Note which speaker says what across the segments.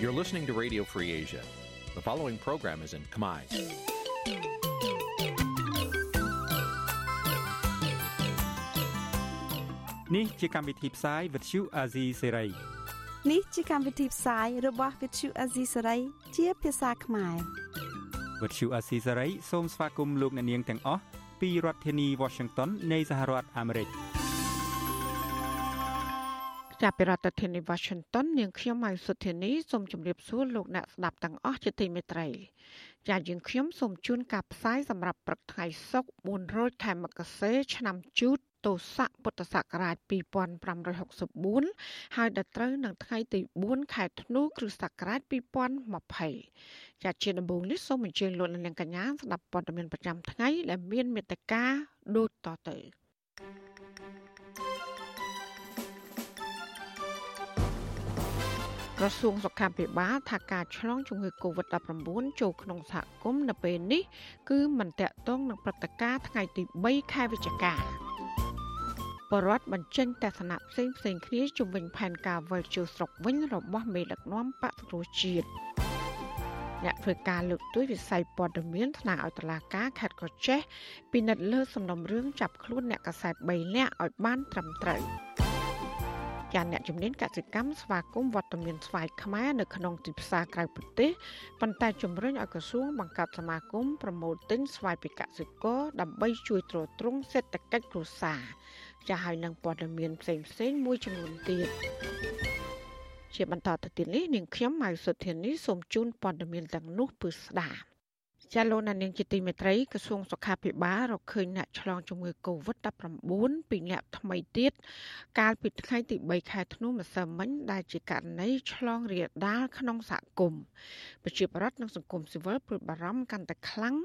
Speaker 1: You're listening to Radio Free Asia. The following program is in Khmer.
Speaker 2: Nǐ chi càm bi tiệp xáy vệt chiu a zì sáy.
Speaker 3: នេះជាកម្មវិធីផ្សាយរបស់ Vithu Azisari ជាភាសាខ្មែរ
Speaker 2: វត្តឈូអាស៊ីសេរីសូមស្វាគមន៍លោកអ្នកនាងទាំងអស់ពីរដ្ឋធានី Washington នៃសហរដ្ឋអាមេរិក
Speaker 4: ចាប់ពីរដ្ឋធានី Washington នាងខ្ញុំម៉ៅសុធានីសូមជម្រាបសួរលោកអ្នកស្ដាប់ទាំងអស់ជាទីមេត្រី ចាយើងខ្ញុំសូមជូនការផ្សាយសម្រាប់ព្រឹកថ្ងៃសុក្រ400ខែមករាឆ្នាំជូតទស័កពុទ្ធសករាជ2564ហើយដល់ត្រូវនឹងថ្ងៃទី4ខែធ្នូគ្រិស្តសករាជ2020ចាជាដំបូងនេះសូមអញ្ជើញលោកអ្នកកញ្ញាស្ដាប់ព័ត៌មានប្រចាំថ្ងៃដែលមានមេត្តាដូចតទៅ ក្រសួងសុខាភិបាលថាការឆ្លងជំងឺ Covid-19 ចូលក្នុងសហគមន៍នៅពេលនេះ គឺមិនតាក់ទងនឹងព្រឹត្តិការណ៍ថ្ងៃទី3ខែវិច្ឆិកាបរដ្ឋបញ្ចេញទស្សនៈផ្សេងផ្សេងគ្នាជំវិញផែនការវិលជុស្រុកវិញរបស់មេដឹកនាំបកប្រជាជាតិអ្នកធ្វើការលើកទួយវិស័យព័ត៌មានថ្នាក់ឲ្យតឡាការខេត្តកោះចេះពិនិត្យលើសំណុំរឿងចាប់ខ្លួនអ្នកកសែត3នាក់ឲ្យបានត្រឹមត្រូវ ចាអ្នកជំនាញកសិកម្មស្វាគមន៍វត្តមានស្វាយខ្មែរនៅក្នុងទីផ្សារក្រៅប្រទេសប៉ុន្តែជំរុញឲ្យក្រសួងបង្កើតសមាគមប្រមូលទិញស្វាយពីកសិករដើម្បីជួយទ្រទ្រង់សេដ្ឋកិច្ចគ្រួសារចាស់ហើយនឹងព័ត៌មានផ្សេងផ្សេងមួយចំនួនទៀតជាបន្តទៅទៀតនេះនាងខ្ញុំម៉ៅសុធានីសូមជូនព័ត៌មានទាំងនោះពឺស្ដាប់ ចាលោកនាងជាទីមេត្រីក្រសួងសុខាភិបាលរកឃើញអ្នកឆ្លងជំងឺ Covid-19 ពីអ្នកថ្មីទៀតកាលពីថ្ងៃទី3ខែធ្នូម្សិលមិញដែលជាករណីឆ្លងរាលដាលក្នុងសហគមន៍ប្រជាប្រដ្ឋនិងសង្គមស៊ីវិលព្រួយបារម្ភកាន់តែខ្លាំង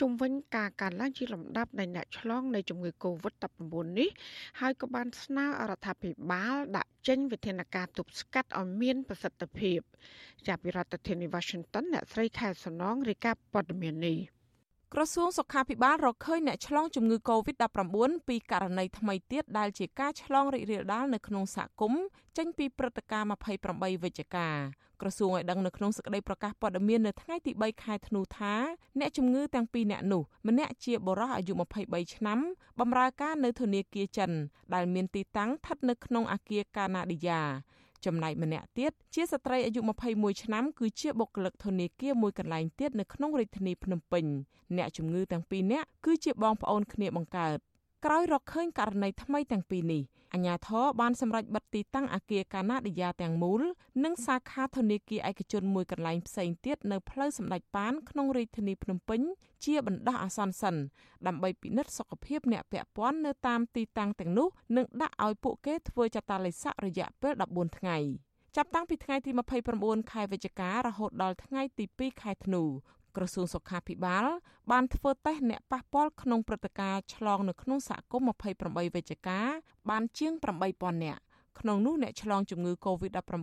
Speaker 4: ជុំវិញការកើនឡើងជាលំដាប់នៃអ្នកឆ្លងនៃជំងឺ Covid-19 នេះហើយក៏បានស្នើរដ្ឋាភិបាលដាក់ចេញវិធានការទប់ស្កាត់ឲ្យមានប្រសិទ្ធភាព ចាប់ពីរដ្ឋធានី Washington អ្នកស្រីខែសំណងរាយការណ៍ព័ត៌មាននេះ
Speaker 5: ក្រសួងសុខាភិបាលរកឃើញអ្នកឆ្លងជំងឺ Covid-19 ពីករណីថ្មីទៀតដែលជាការឆ្លងរីករាលដាលនៅក្នុងសហគមន៍ចេញពីព្រឹត្តិការណ៍28វិច្ឆិកាក្រសួងឲ្យដឹងនៅក្នុងសេចក្តីប្រកាសព័ត៌មាននៅថ្ងៃទី3ខែធ្នូថាអ្នកជំងឺទាំងពីរនាក់នោះម្នាក់ជាបុរសអាយុ23ឆ្នាំបម្រើការនៅធនាគារចិនដែលមានទីតាំងស្ថិតនៅក្នុងអគារកាណាឌីយ៉ា ចំណែកម្នាក់ទៀតជាស្ត្រីអាយុ21ឆ្នាំគឺជាបុគ្គលិកធនាគារមួយកន្លែងទៀតនៅក្នុងរាជធានីភ្នំពេញអ្នកជំងឺទាំងពីរនាក់គឺជាបងប្អូនគ្នាបង្កើត ក្រោយរកឃើញករណីថ្មីទាំងពីរនេះអាជ្ញាធរបានសម្រេចបិទទីតាំងអគារកាណាឌីយ៉ាទាំងមូលនិងសាខាធនាគារឯកជនមួយកន្លែងផ្សេងទៀតនៅផ្លូវសម្ដេចប៉ានក្នុងរាជធានីភ្នំពេញជាបណ្ដោះអាសន្នសិនដើម្បីពិនិត្យសុខភាពអ្នកពាក់ព័ន្ធនៅតាមទីតាំងទាំងនោះនិងដាក់ឲ្យពួកគេធ្វើចតាឡេស័ករយៈពេល14ថ្ងៃចាប់តាំងពីថ្ងៃទី29ខែវិច្ឆិការហូតដល់ថ្ងៃទី2ខែធ្នូ ក្រសួងសុខាភិបាល បានធ្វើតេស្តអ្នកប៉ះពាល់ក្នុងព្រឹត្តិការណ៍ឆ្លងនៅក្នុងសហគមន៍28វិច្ឆិកាបានជាង8000នាក់ក្នុងនោះអ្នកឆ្លងជំងឺ Covid-19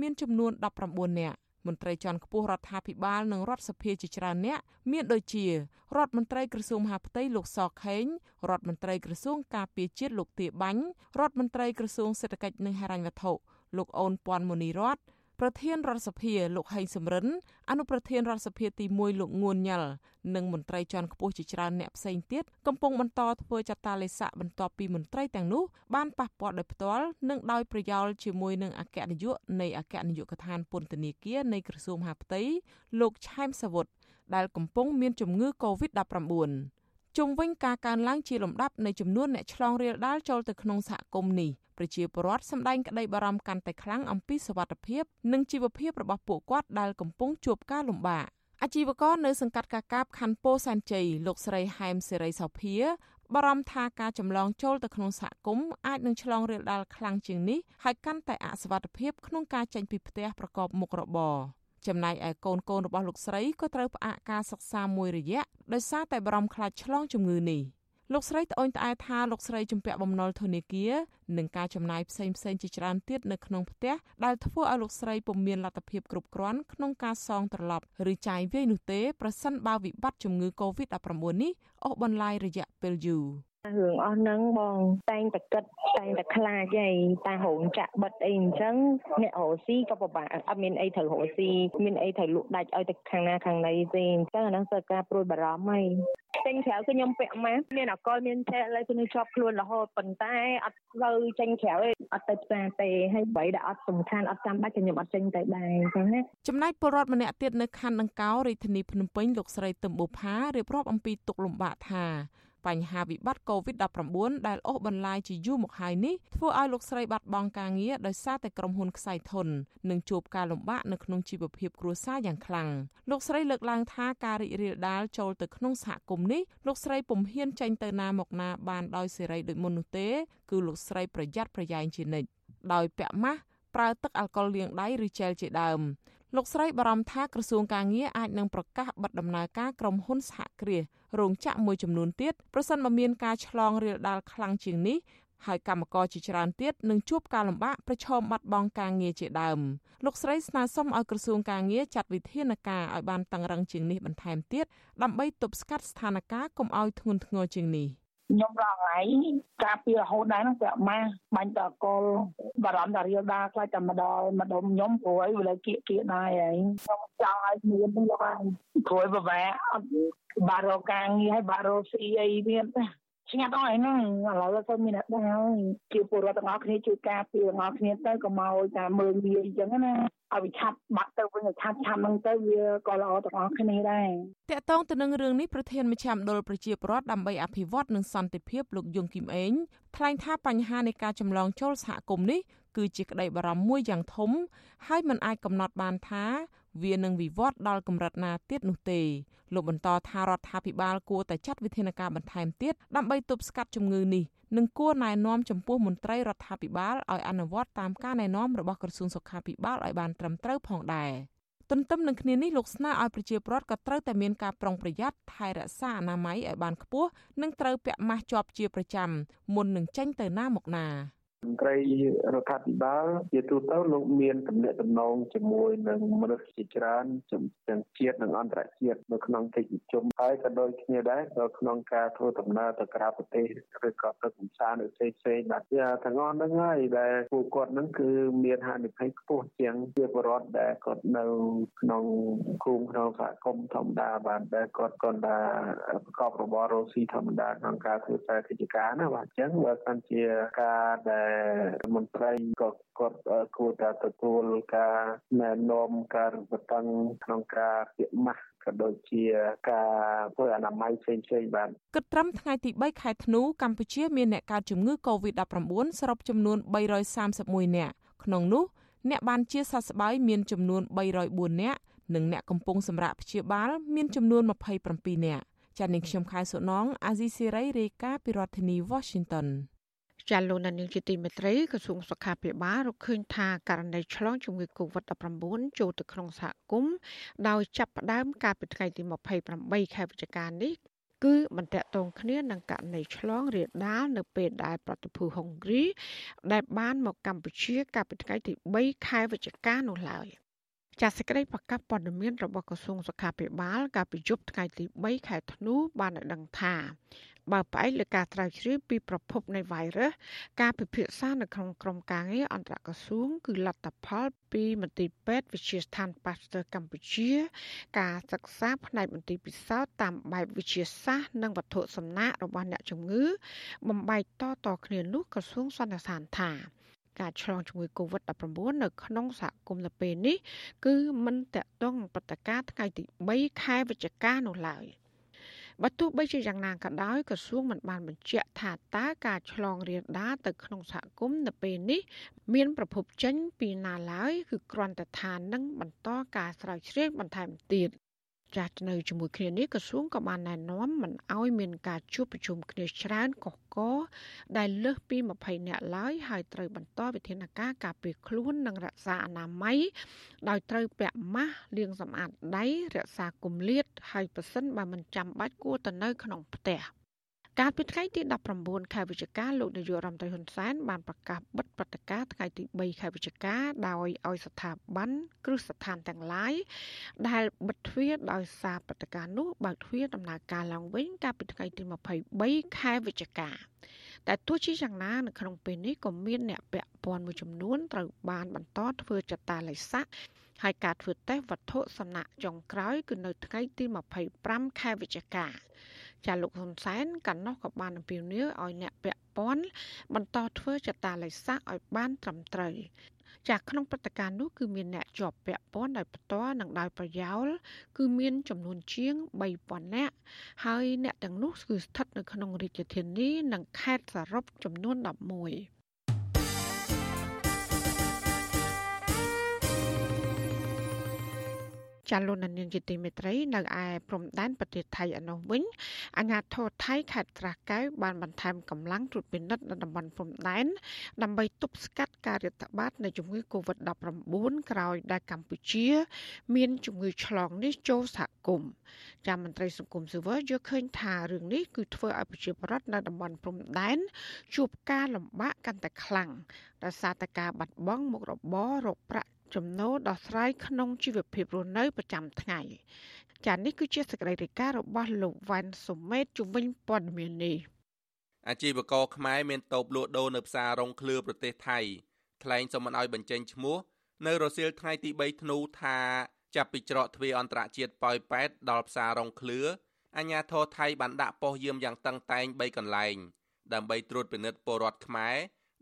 Speaker 5: មានចំនួន19នាក់មន្ត្រីជាន់ខ្ពស់រដ្ឋាភិបាលនិងរដ្ឋសភាជាច្រើនអ្នកមានដូចជារដ្ឋមន្ត្រីក្រសួងមហាផ្ទៃលោកសខេងរដ្ឋមន្ត្រីក្រសួងការពារជាតិលោកទាបាញ់រដ្ឋមន្ត្រីក្រសួងសេដ្ឋកិច្ចនិងហិរញ្ញវត្ថុលោកអូនពាន់មូនីរត ប្រធានរដ្ឋសភាលោកហេងសំរិនអនុប្រធានរដ្ឋសភាទី1លោកងួនញ៉ាល់និងមន្ត្រីជាន់ខ្ពស់ជាច្រើនអ្នកផ្សេងទៀតកំពុងបន្តធ្វើចតាឡេស័កបន្ទាប់ពីមន្ត្រីទាំងនោះបានប៉ះពាល់ដោយផ្ទាល់និងដោយប្រយោលជាមួយនឹងអគ្គនាយកនៃអគ្គនាយកដ្ឋានពន្ធនាគារនៃក្រសួងមហាផ្ទៃលោកឆែមសាវុតដែលកំពុងមានជំងឺ Covid-19 ជុំវិញការកើនឡើងជាលំដាប់នៃចំនួនអ្នកឆ្លងរាលដាលចូលទៅក្នុងសហគមន៍នេះប្រជាពលរដ្ឋសម្ដែងក្តីបារម្ភកាន់តែខ្លាំងអំពីសុវត្ថិភាពនិងជីវភាពរបស់ពួកគាត់ដែលកំពុងជួបការលំបាកអាជីវករនៅសង្កាត់កាកាបខណ្ឌពោធិ៍សែនជ័យលោកស្រីហែមសេរីសោភាបារម្ភថាការចម្លងចូលទៅក្នុងសហគមន៍អាចនឹងឆ្លងរាលដាលខ្លាំងជាងនេះហើយកាន់តែអសុវត្ថិភាពក្នុងការចេញពីផ្ទះប្រកបមុខរបរ ចំណែកឯកូនកូនរបស់លោកស្រីក៏ត្រូវផ្អាកការសិក្សាមួយរយៈដោយសារតែបារម្ភខ្លាចឆ្លងជំងឺនេះ។លោកស្រីត្អូញត្អែថាលោកស្រីជំពាក់បំណុលធនាគារនិងការចំណាយផ្សេងផ្សេងជាច្រើនទៀតនៅក្នុងផ្ទះដែលធ្វើឲ្យលោកស្រីពុំមានលទ្ធភាពគ្រប់គ្រាន់ក្នុងការសងត្រឡប់ឬចាយវាយនោះទេប្រសិនបើវិបត្តិជំងឺ Covid-19 នេះអូសបន្លាយរយៈពេលយូរ
Speaker 6: រឿងអស់ហ្នឹងបងតែងតែគិតតែងតែខ្លាចហីតារោងចាក់បិទអីអញ្ចឹងអ្នករស់ស៊ីក៏ពិបាកអត់មានអីត្រូវរស់ស៊ីមានអីត្រូវលក់ដាច់ឲ្យទៅខាងណាខាងណីទេអញ្ចឹងអាហ្នឹងគឺការព្រួយបារម្ភហីចេញក្រៅគឺខ្ញុំពាក់ម៉ាស់មានអកលមានឆែឥឡូវគឺជាប់ខ្លួនរហូតប៉ុន្តែអត់ទៅចេញក្រៅទេអត់ទៅផ្សារទេហើយអ្វីដែលអត់សំខាន់អត់ចាំបាច់ខ្ញុំអត់ចេញទៅដែរអញ្ចឹងណា
Speaker 5: ចំណែកពលរដ្ឋម្នាក់ទៀតនៅខណ្ឌដង្កោរាជធានីភ្នំពេញលោកស្រីទឹមបុផារៀបរាប់អំពីទុកលំបាកថា បញ្ហាវិបត្តិ COVID-19 ដែលអូសបន្លាយជាយូរមកហើយនេះធ្វើឲ្យលោកស្រីបាត់បង់ការងារដោយសារតែក្រុមហ៊ុនខ្សែធននិងជួបការលំបាកនៅក្នុងជីវភាពគ្រួសារយ៉ាងខ្លាំងលោកស្រីលើកឡើងថាការរីករាលដាលចូលទៅក្នុងសហគមន៍នេះលោកស្រីពុំហ៊ានចេញទៅណាមកណាបានដោយសេរីដូចមុននោះទេ គឺលោកស្រីប្រយ័ត្នប្រយែងជានិច្ចដោយពាក់ម៉ាស់ប្រើទឹកអាល់កុលលាងដៃឬជែលជាដើម លោកស្រីបារម្ភថាក្រសួងការងារអាចនឹងប្រកាសបិទដំណើរការក្រុមហ៊ុនសហគ្រាសរោងចក្រមួយចំនួនទៀតប្រសិនបើមានការឆ្លងរាលដាលខ្លាំងជាងនេះហើយកម្មករជាច្រើនទៀតនឹងជួបការលំបាកប្រឈមបាត់បង់ការងារជាដើមលោកស្រីស្នើសុំឲ្យក្រសួងការងារចាត់វិធានការឲ្យបានតឹងរឹងជាងនេះបន្ថែមទៀតដើម្បីទប់ស្កាត់ស្ថានភាពកុំឲ្យធ្ងន់ធ្ងរជាងនេះ
Speaker 7: ខ្ញុំរងថ្ងៃការពីរហូតដែរហ្នឹងពាក់ម៉ាស់បាញ់តកលបារម្ភតារៀលដាខ្លាចតែម្ដងម្ដុំខ្ញុំព្រួយវាលើគៀកគៀកដែរហើយខ្ញុំចង់ឲ្យមានហ្នឹងលោកហើយព្រួយប្រវែអត់បារោការងារឲ្យបារោស៊ីអីទៀត ឆ្ងាត់អស់ហ្នឹងឥឡូវទៅមានអ្នកដឹងហើយជាពលរដ្ឋទាំងអស់គ្នាជួយការពារទាំងអស់គ្នាទៅកុំឲ្យតែមើលងាយអញ្ចឹងណាឲ្យវាឆាប់បាត់ទៅវិញឆាប់ឆាប់ហ្នឹងទៅវាក៏ល្អទាំងអស់គ្នាដែរ
Speaker 5: តកតងទៅនឹងរឿងនេះប្រធានមជ្ឈមណ្ឌលប្រជាពលរដ្ឋដើម្បីអភិវឌ្ឍនិងសន្តិភាពលោកយងគឹមអេងថ្លែងថាបញ្ហានៃការចម្លងចូលសហគមន៍នេះគឺជាក្តីបារម្ភមួយយ៉ាងធំហើយมันអាចកំណត់បានថា វានឹងវិវត្តដល់កម្រិតណាទៀតនោះទេលោកបន្តថារដ្ឋាភិបាលគួរតែចាត់វិធានការបន្ថែមទៀតដើម្បីទប់ស្កាត់ជំងឺនេះនិងគួរណែនាំចំពោះមន្ត្រីរដ្ឋាភិបាលឲ្យអនុវត្តតាមការណែនាំរបស់ក្រសួងសុខាភិបាលឲ្យបានត្រឹមត្រូវផងដែរទន្ទឹមនឹងគ្នានេះលោកស្នើឲ្យប្រជាពលរដ្ឋក៏ត្រូវតែមានការប្រុងប្រយ័ត្នថែរក្សាអនាម័យឲ្យបានខ្ពស់និងត្រូវពាក់ម៉ាស់ជាប់ជាប្រចាំមុននឹងចេញទៅណាមកណា។
Speaker 8: មន្ត្រីរដ្ឋាភិបាលជាទូទៅលោកមានទំនាក់ទំនងជាមួយនឹងមនុស្សជាច្រើនទាំងជាតិនិងអន្តរជាតិនៅក្នុងកិច្ចប្រជុំហើយក៏ដូចគ្នាដែរក៏ក្នុងការធ្វើដំណើរទៅក្រៅប្រទេសឬក៏ទៅកំសាន្តនៅផ្សេងផ្សេងបាទទាំងអស់ហ្នឹងហើយដែលពួកគាត់ហ្នឹងគឺមានហានិភ័យខ្ពស់ជាងជាបរដ្ឋដែលគាត់នៅក្នុងភូមិក្នុងសហគមន៍ធម្មតាបាទដែលគាត់គាត់ថាប្រកបរបររស់ស៊ីធម្មតាក្នុងការធ្វើខ្សែកិច្ចការណាបាទអញ្ចឹងបើសិនជាការដែលមន្ត្រីក៏គាត់គួរតែទទួលការណែនាំការរំពឹងក្នុងការពាក់ម៉ាស់ក៏ដូចជាការធ្វើអនាម័យផ្សេងៗបាទ
Speaker 5: គិតត្រឹមថ្ងៃទី3ខែធ្នូកម្ពុជាមានអ្នកកើតជំងឺ Covid-19 សរុបចំនួន331នាក់ក្នុងនោះអ្នកបានជាសះស្បើយមានចំនួន304នាក់និងអ្នកកំពុងសម្រាកព្យាបាល មានចំនួន27នាក់ចា៎នាងខ្ញុំខែសុណងអាស៊ីសេរីរាយការណ៍ពីរដ្ឋធានី Washington
Speaker 4: ចាលោកនាងជាទីមេត្រីក្រសួងសុខាភិបាលរកឃើញថាករណីឆ្លងជំងឺ Covid-19 ចូលទៅក្នុងសហគមន៍ដោយចាប់ផ្ដើមកាលពីថ្ងៃទី28ខែវិច្ឆិកានេះគឺបន្ទាក់ទងគ្នានឹងករណីឆ្លងរាលដាលនៅពេលដែលប្រតិភូហុងគ្រី ដែលបានមកកម្ពុជាកាលពីថ្ងៃទី3ខែវិច្ឆិកានោះឡើយចាសសេចក្តីប្រកាសព័ត៌មានរបស់ក្រសួងសុខាភិបាលកាលពីយប់ថ្ងៃទី3ខែធ្នូបានឲ្យដឹងថា បើផ្អែកលើការស្រាវជ្រាវពីប្រភពនៃ virus ការពិភាក្សានៅក្នុងក្រុមការងារអន្តរក្រសួងគឺលទ្ធផលពីមន្ទីរពេទ្យវិទ្យាស្ថានប៉ាស្ទ័រកម្ពុជា ការសិក្សាផ្នែកមន្ទីរពិសោធន៍តាមបែបវិទ្យាសាស្ត្រនិងវត្ថុសំណាករបស់អ្នកជំងឺ បំបែកតតគ្នានោះក្រសួងសន្និដ្ឋានថាការឆ្លងជំងឺ Covid-19 នៅក្នុងសហគមន៍នៅពេលនេះ គឺមិនតកតងនឹងព្រឹត្តិការណ៍ថ្ងៃទី3ខែវិច្ឆិកានោះឡើយ។ បើទោះបីជាយ៉ាងណាក៏ដោយក្រសួងមិនបានបញ្ជាក់ថាតើការឆ្លងរាលដាលទៅក្នុងសហគមន៍នៅពេលនេះ មានប្រភពចេញពីណាឡើយគឺគ្រាន់តែថានឹងបន្តការស្រាវជ្រាវបន្ថែមទៀត ចាស់នៅជាមួយគ្នានេះក្រសួងក៏បានណែនាំមិនឲ្យមានការជួបប្រជុំគ្នាច្រើនកកកដែលលើសពី20នាក់ឡើយហើយត្រូវបន្តវិធានការការពារខ្លួននិងរក្សាអនាម័យដោយត្រូវពាក់ម៉ាស់លាងសម្អាតដៃរក្សាគម្លាតហើយប្រសិនបើមិនចាំបាច់គួរទៅនៅក្នុងផ្ទះ កាលពីថ្ងៃទី19ខែវិច្ឆិកាលោកនាយករដ្ឋមន្ត្រីហ៊ុនសែនបានប្រកាសបិទព្រឹត្តិការណ៍ថ្ងៃទី3ខែវិច្ឆិកាដោយឲ្យស្ថាប័នគ្រឹះស្ថានទាំងឡាយដែលបិទទ្វារដោយសារព្រឹត្តិការណ៍នោះបើកទ្វារដំណើរការឡើងវិញកាលពីថ្ងៃទី23ខែវិច្ឆិកាតែទោះជាយ៉ាងណានៅក្នុងពេលនេះក៏មានអ្នកពាក់ព័ន្ធមួយចំនួនត្រូវបានបន្តធ្វើចតាឡៃស័កហើយការធ្វើតេស្តវត្ថុសំណាក់ចុងក្រោយគឺនៅថ្ងៃទី25ខែវិច្ឆិកា ចាលោកហ៊ុនសែនកណ្ណោះក៏បានអំពាវនាវឲ្យអ្នកពាក់ព័ន្ធបន្តធ្វើចតាឡៃស័កឲ្យបានត្រឹមត្រូវចាក្នុងព្រឹត្តិការណ៍នោះគឺមានអ្នកជាប់ពាក់ព័ន្ធដោយផ្ទាល់និងដោយប្រយោលគឺមានចំនួនជាង3000នាក់ហើយអ្នកទាំងនោះគឺស្ថិតនៅក្នុងរាជធានីនិងខេត្តសរុបចំនួន11 ចាលោកនាងជាទីមេត្រី នៅឯព្រំដែនប្រទេសថៃឯនោះវិញអាជ្ញាធរថៃខេត្តស្រះកែវបានបន្ថែមកម្លាំងត្រួតពិនិត្យនៅតំបន់ព្រំដែនដើម្បីទប់ស្កាត់ការរាតត្បាតនៃជំងឺ Covid-19 ក្រោយដែលកម្ពុជា មានជំងឺឆ្លងនេះចូលសហគមន៍ចាមន្ត្រីសង្គមស៊ីវិលយល់ឃើញថារឿងនេះគឺធ្វើឲ្យប្រជាពលរដ្ឋនៅតំបន់ព្រំដែនជួបការលំបាកកាន់តែខ្លាំងដោយសារតែការបាត់បង់មុខរបររកប្រាក់ ចំណូលដោះស្រាយក្នុងជីវភាពរស់នៅប្រចាំថ្ងៃចា៎នេះគឺជាសេចក្តីរាយការណ៍របស់លោកវ៉ាន់សុមេតជំវិញព័ត៌មាននេះ
Speaker 9: អាជីវករខ្មែរមានតូបលក់ដូរនៅផ្សាររងឃ្លឿប្រទេសថៃថ្លែងសុំមិនឲ្យបញ្ចេញឈ្មោះនៅរសៀលថ្ងៃទី3ធ្នូថាចាប់ពីច្រកទ្វារអន្តរជាតិប៉ោយប៉ែតដល់ផ្សាររងឃ្លឿអាជ្ញាធរថៃបានដាក់ប៉ុស្តិ៍យាមយ៉ាងតឹងតែង3កន្លែងដើម្បីត្រួតពិនិត្យពលរដ្ឋខ្មែរ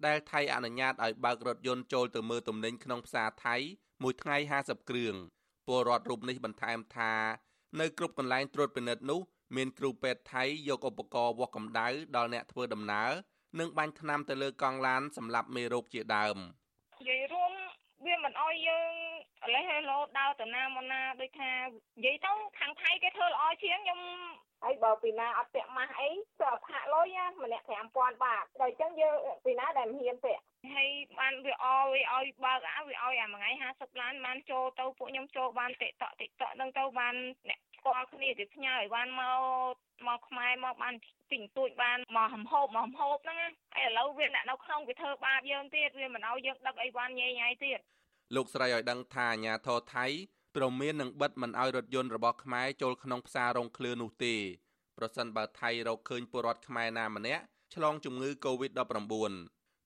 Speaker 9: ដែលថៃអនុញ្ញាតឲ្យបើករថយន្តចូលទៅមើលទំនិញក្នុងផ្សារថៃមួយថ្ងៃ50គ្រឿងពលរដ្ឋរូបនេះបន្ថែមថានៅគ្រប់កន្លែងត្រួតពិនិត្យនោះមានគ្រូពេទ្យថៃយកឧបករណ៍វាស់កម្ដៅដល់អ្នកធ្វើដំណើរនិងបាញ់ថ្នាំទៅលើកង់ឡានសម្រាប់មេរោគជាដើម
Speaker 10: និយាយរួមវាមិនអោយយើង លេះលោដើរទៅណាមកណាដូចថានិយាយទៅខាងថៃគេធ្វើល្អជាងខ្ញុំហើយបើពីណាអត់ពាក់ម៉ាស់អីទៅអត់ហាក់លុយម្នាក់5000បាតដល់អញ្ចឹងយើងពីណាដែលមិនហ៊ានពាក់ហើយបានវាអវាឲ្យបើកអាវាឲ្យអាមួយថ្ងៃ50ឡានបានចូលទៅពួកខ្ញុំចូលបានតិកតតិកតនឹងទៅបានអ្នកស្គាល់គ្នាទៅផ្ញើឲ្យបានមកមកខ្មែរមកបានទិញទួចបានមកហំហូបមកហំហូបហ្នឹងហើយឥឡូវវាអ្នកនៅក្នុងវាធ្វើបាបយើងទៀតវាមិនឲ្យយើងដឹកអីវ៉ាន់ញ៉ៃញ៉ៃទៀត
Speaker 9: លោកស្រីឲ្យដឹងថាអាញាធរថៃព្រមមាននឹងបិទមិនឲ្យរថយន្តរបស់ខ្មែរចូលក្នុងផ្សាររងឃ្លឿនោះទេប្រសិនបើថៃរកឃើញពលរដ្ឋខ្មែរណាម្នាក់ឆ្លងជំងឺ Covid-19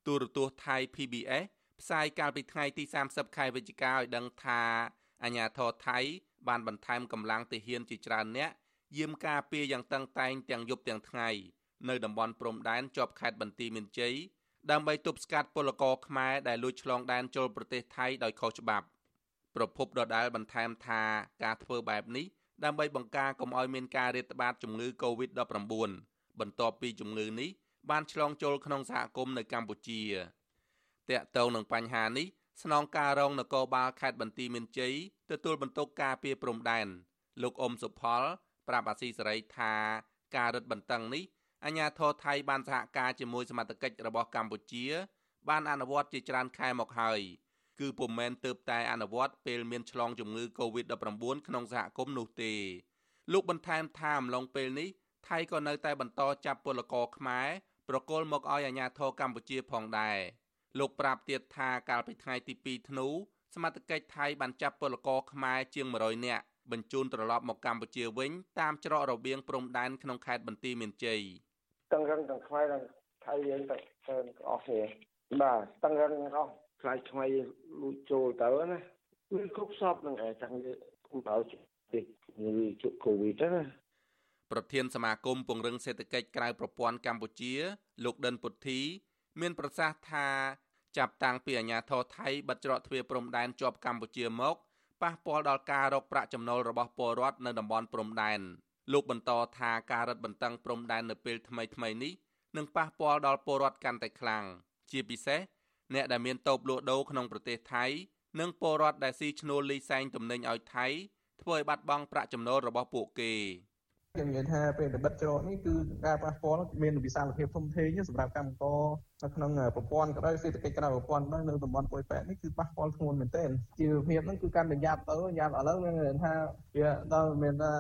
Speaker 9: ទូរទស្សន៍ថៃ PBS ផ្សាយកាលពីថ្ងៃទី30ខែវិច្ឆិកាឲ្យដឹងថាអាជ្ញាធរថៃ បានបន្ថែមកម្លាំងទាហានជាច្រើនអ្នកយាមការពារយ៉ាងតឹងតែងទាំងយប់ទាំងថ្ងៃនៅតំបន់ព្រំដែនជាប់ខេត្តបន្ទាយមានជ័យ ដើម្បីទប់ស្កាត់ពលករខ្មែរដែលលួចឆ្លងដែនចូលប្រទេសថៃដោយខុសច្បាប់ប្រពន្ធដដែលបន្ថែមថាការធ្វើបែបនេះដើម្បីបង្ការកុំឲ្យមានការរាតត្បាតជំងឺ Covid-19 បន្ទាប់ពីជំងឺនេះបានឆ្លងចូលក្នុងសហគមន៍នៅកម្ពុជាតាក់ទងនឹងបញ្ហានេះស្នងការរងនគរបាលខេត្តបន្ទាយមានជ័យទទួលបន្ទុកការពារព្រំដែនលោកអ៊ុំសុផល ប្រាប់អាស៊ីសេរីថាការរឹតបន្តឹងនេះ អាជ្ញាធរថៃបានសហការជាមួយសមត្ថកិច្ចរបស់កម្ពុជា បានអនុវត្តជាច្រើនខែមកហើយគឺពុំមែនទៅតែអនុវត្តពេលមានឆ្លងជំងឺ Covid-19 ក្នុងសហគមន៍នោះទេលោកបន្ថែមថាអំឡុងពេលនេះថៃក៏នៅតែបន្តចាប់ពលករខ្មែរប្រកល់មកឲ្យអាជ្ញាធរកម្ពុជាផងដែរលោកប្រាប់ទៀតថាកាលពីថ្ងៃទី2ធ្នូសមត្ថកិច្ចថៃបានចាប់ពលករខ្មែរជាង100នាក់បញ្ជូនត្រឡប់មកកម្ពុជាវិញតាមច្រករបៀងព្រំដែនក្នុងខេត្តបន្ទាយមានជ័យ
Speaker 11: ទាំងរឹងទាំងខ្មែរទាំងថៃយើងទៅទៅអស់គ្នាបាទទាំងរឹងអស់ខ្លាចថ្មីលួចចូលទៅណាវាគ្រប់សពនឹងឯងចាំគុំដល់ទីនេះជក់កូវីដណា
Speaker 9: ប្រធានសមាគមពង្រឹងសេដ្ឋកិច្ចក្រៅប្រព័ន្ធកម្ពុជា លោកដិនពុទ្ធី មានប្រសាសន៍ថាចាប់តាំងពីអាញាធរថៃបិទច្រកទ្វារព្រំដែនជាប់កម្ពុជាមកប៉ះពាល់ដល់ការរកប្រាក់ចំណូលរបស់ពលរដ្ឋនៅតំបន់ព្រំដែន លោកបន្តថាការរឹតបន្តឹងព្រំដែននៅពេលថ្មីថ្មីនេះនឹងប៉ះពាល់ដល់ពលរដ្ឋកាន់តែខ្លាំងជាពិសេសអ្នកដែលមានតូបលក់ដូរក្នុងប្រទេសថៃ និងពលរដ្ឋដែលស៊ីឈ្នួលលីសែងទំនិញឲ្យថៃធ្វើឲ្យបាត់បង់ប្រាក់ចំណូលរបស់ពួកគេ
Speaker 12: ខ្ញុំនិយាយថាពេលបិទច្រកនេះគឺការប៉ះពាល់មានវិសាលភាពធំធេងសម្រាប់កម្មករនៅក្នុងប្រព័ន្ធក៏ដោយសេដ្ឋកិច្ចក្រៅប្រព័ន្ធដែរនៅតំបន់ពុយប៉ែតនេះគឺប៉ះពាល់ធ្ងន់មែនទែនជីវភាពហ្នឹងគឺកាន់តែយ៉ាប់ទៅយ៉ាប់ឥឡូវមានថាវាដល់មានថា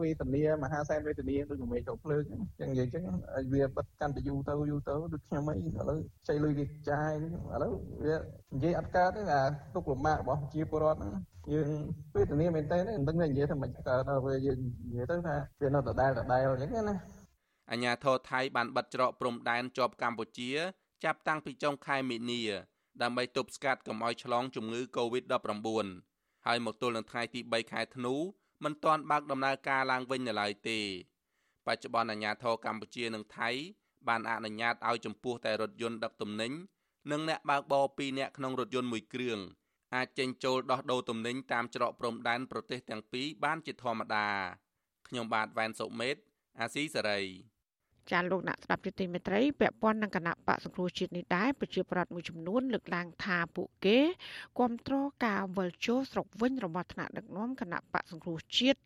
Speaker 12: វេទនាមហាសែនវេទនាដូចមេចូលភ្លើងចឹងនិយាយចឹងវាបិទកាន់តែយូរទៅយូរទៅដូចខ្ញុំអីឥឡូវខ្ចីលុយវាចាយឥឡូវវានិយាយអត់កើតទេអាទុកលំបាករបស់ប្រជាពលរដ្ឋហ្នឹង យើងវេទនាមែនតើមិនដឹងនិយាយថាមិនកើតដល់ពេលយើងនិយាយទៅថាវានៅដដែលដដែលអញ្ចឹងណា
Speaker 9: អញ្ញាធរថៃបានបិទច្រកព្រំដែនជាប់កម្ពុជា ចាប់តាំងពីចុងខែមីនាដើម្បីទប់ស្កាត់កុំឲ្យឆ្លងជំងឺ Covid-19 ហើយមកទល់នឹងថ្ងៃទី3ខែធ្នូមិនទាន់បើកដំណើរការឡើងវិញនៅឡើយទេ បច្ចុប្បន្នអាជ្ញាធរកម្ពុជានិងថៃ បានអនុញ្ញាតឲ្យចំពោះតែរថយន្តដឹកទំនិញនិងអ្នកបើកបរ2នាក់ក្នុងរថយន្តមួយគ្រឿង អាចចេញចូលដោះដូរទំនិញតាមច្រកព្រំដែនប្រទេសទាំងពីរបានជាធម្មតាខ្ញុំបាទវ៉ែនសុមេតអាស៊ីសេរី
Speaker 4: ចាលោកអ្នកស្ដាប់យុតិមេត្រីពាក់ព័ន្ធនឹងគណៈបកសង្គ្រោះជាតិនេះដែរប្រជាប្រដ្ឋមួយចំនួនលើកឡើងថាពួកគេគ្រប់គ្រងការវិលចូលស្រុកវិញរបស់ថ្នាក់ដឹកនាំគណៈបកសង្គ្រោះជាតិ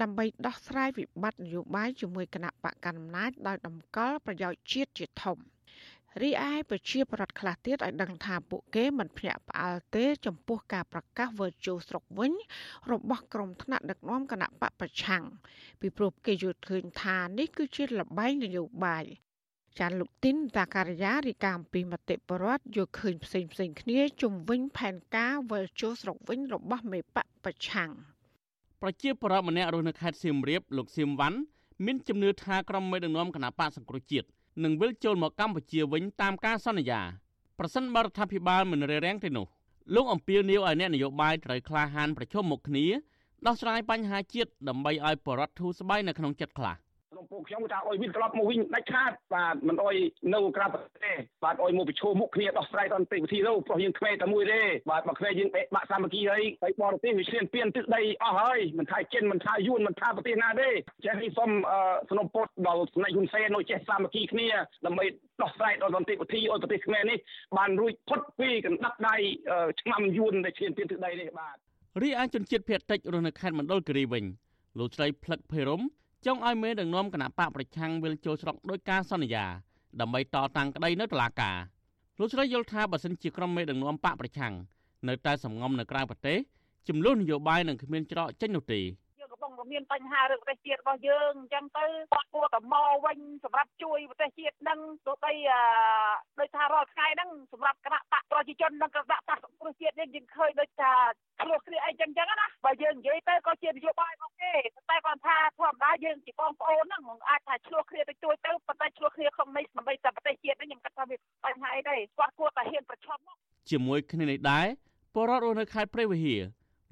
Speaker 4: ដើម្បីដោះស្រាយវិបត្តិនយោបាយជាមួយគណៈបកកណ្ដាលអំណាចដោយតម្កល់ប្រយោជន៍ជាតិជាធំ។ រីឯប្រជាប្រដ្ឋខ្លះទៀតឲ្យដឹងថាពួកគេមិនភ្ញាក់ផ្អើលទេ ចំពោះការប្រកាសវិលជោស្រុកវិញ របស់ក្រុមថ្នាក់ដឹកនាំគណៈបកប្រឆាំងពីព្រោះគេយល់ឃើញថានេះគឺជាលបែងនយោបាយចានលោកទីនតាការីយ៉ារីកាអំពីមតិបរដ្ឋយល់ឃើញផ្សេងផ្សេងគ្នាជំវិញផែនការវិលជោស្រុកវិញរបស់មេបកប្រឆាំង
Speaker 13: ប្រជាប្រដ្ឋម្នាក់រស់នៅខេត្តសៀមរាបលោកសៀមវ៉ាន់មានជំនឿថាក្រុមមេដឹកនាំគណៈបកសង្គ្រោះជាតិ នឹងវិលចូលមកកម្ពុជាវិញតាមការសន្យាប្រសិនបរដ្ឋាភិបាលមិនរារាំងទេនោះលោកអំពីលនីវឲ្យអ្នកនយោបាយត្រូវក្លាហានប្រជុំមុខគ្នាដោះស្រាយបញ្ហាជាតិដើម្បីឲ្យបរដ្ឋធូរស្បើយនៅក្នុងចិត្តខ្លះ។
Speaker 14: ក្នុងពួកខ្ញុំថាអុយវិញត្រឡប់មកវិញដាច់ខាតបាទមិនអុយនៅក្រៅប្រទេសទេបាទអុយមកប្រឈមមុខគ្នាដោះស្រាយតន្តិវិធីទៅព្រោះយើងក្មេតែមួយទេបាទមកក្មេយើងបាក់សាមគ្គីហើយហើយបរទេសវាឈ្លានពានទឹកដីអស់ហើយមិនថាចិនមិនថាយួនមិនថាប្រទេសណាទេចេះនេះសូមសនំពុតដល់ស្នេហ៍ហ៊ុនសែននៅចេះសាមគ្គីគ្នាដើម្បីដោះស្រាយដល់សន្តិវិធីឲ្យប្រទេសខ្មែរនេះបានរួចផុតពីកណ្ដាប់ដៃឆ្នាំយួនដែលឈ្លានពានទឹកដីនេះបាទ
Speaker 13: រីឯជនជាតិភៀតតិចរស់នៅខេត្តមណ្ឌលគិរីវិញលោកស្រីផ្លឹកភេរម ចង់ឲ្យមេដឹកនាំគណៈបកប្រឆាំងវិលចូលស្រុកដោយការសន្យាដើម្បីតតាំងក្តីនៅតុលាការលោកស្រីយល់ថាបើសិនជាក្រុមមេដឹកនាំបកប្រឆាំងនៅតែសំងំនៅក្រៅប្រទេសចំនួននយោបាយនឹងគ្មានច្រកចេញនោះទេ
Speaker 15: មានបញ្ហារឿងប្រទេសជាតិរបស់យើងអញ្ចឹងទៅគាត់គួរតែមកវិញសម្រាប់ជួយប្រទេសជាតិនឹងទោះបីដោយថារាល់ថ្ងៃហ្នឹងសម្រាប់គណៈបកប្រជាជននិងគណៈបកប្រជាជាតិនេះយើងឃើញដូចថាឆ្លោះគ្នាអីចឹងចឹងណាបើយើងនិយាយទៅក៏ជានយោបាយរបស់គេតែគាត់ថាធម្មតាយើងជាបងប្អូនហ្នឹងអាចថាឆ្លោះគ្នាទៅជួយទៅប៉ុន្តែឆ្លោះគ្នាក្នុងន័យដើម្បីតែប្រទេសជាតិនេះខ្ញុំគិតថាវាបញ្ហាអីទេគាត់គួរតែហ៊ានប្រឈមមក
Speaker 13: ជាមួយគ្នានេះដែរពលរដ្ឋរស់នៅខេត្តព្រៃវហ៊ា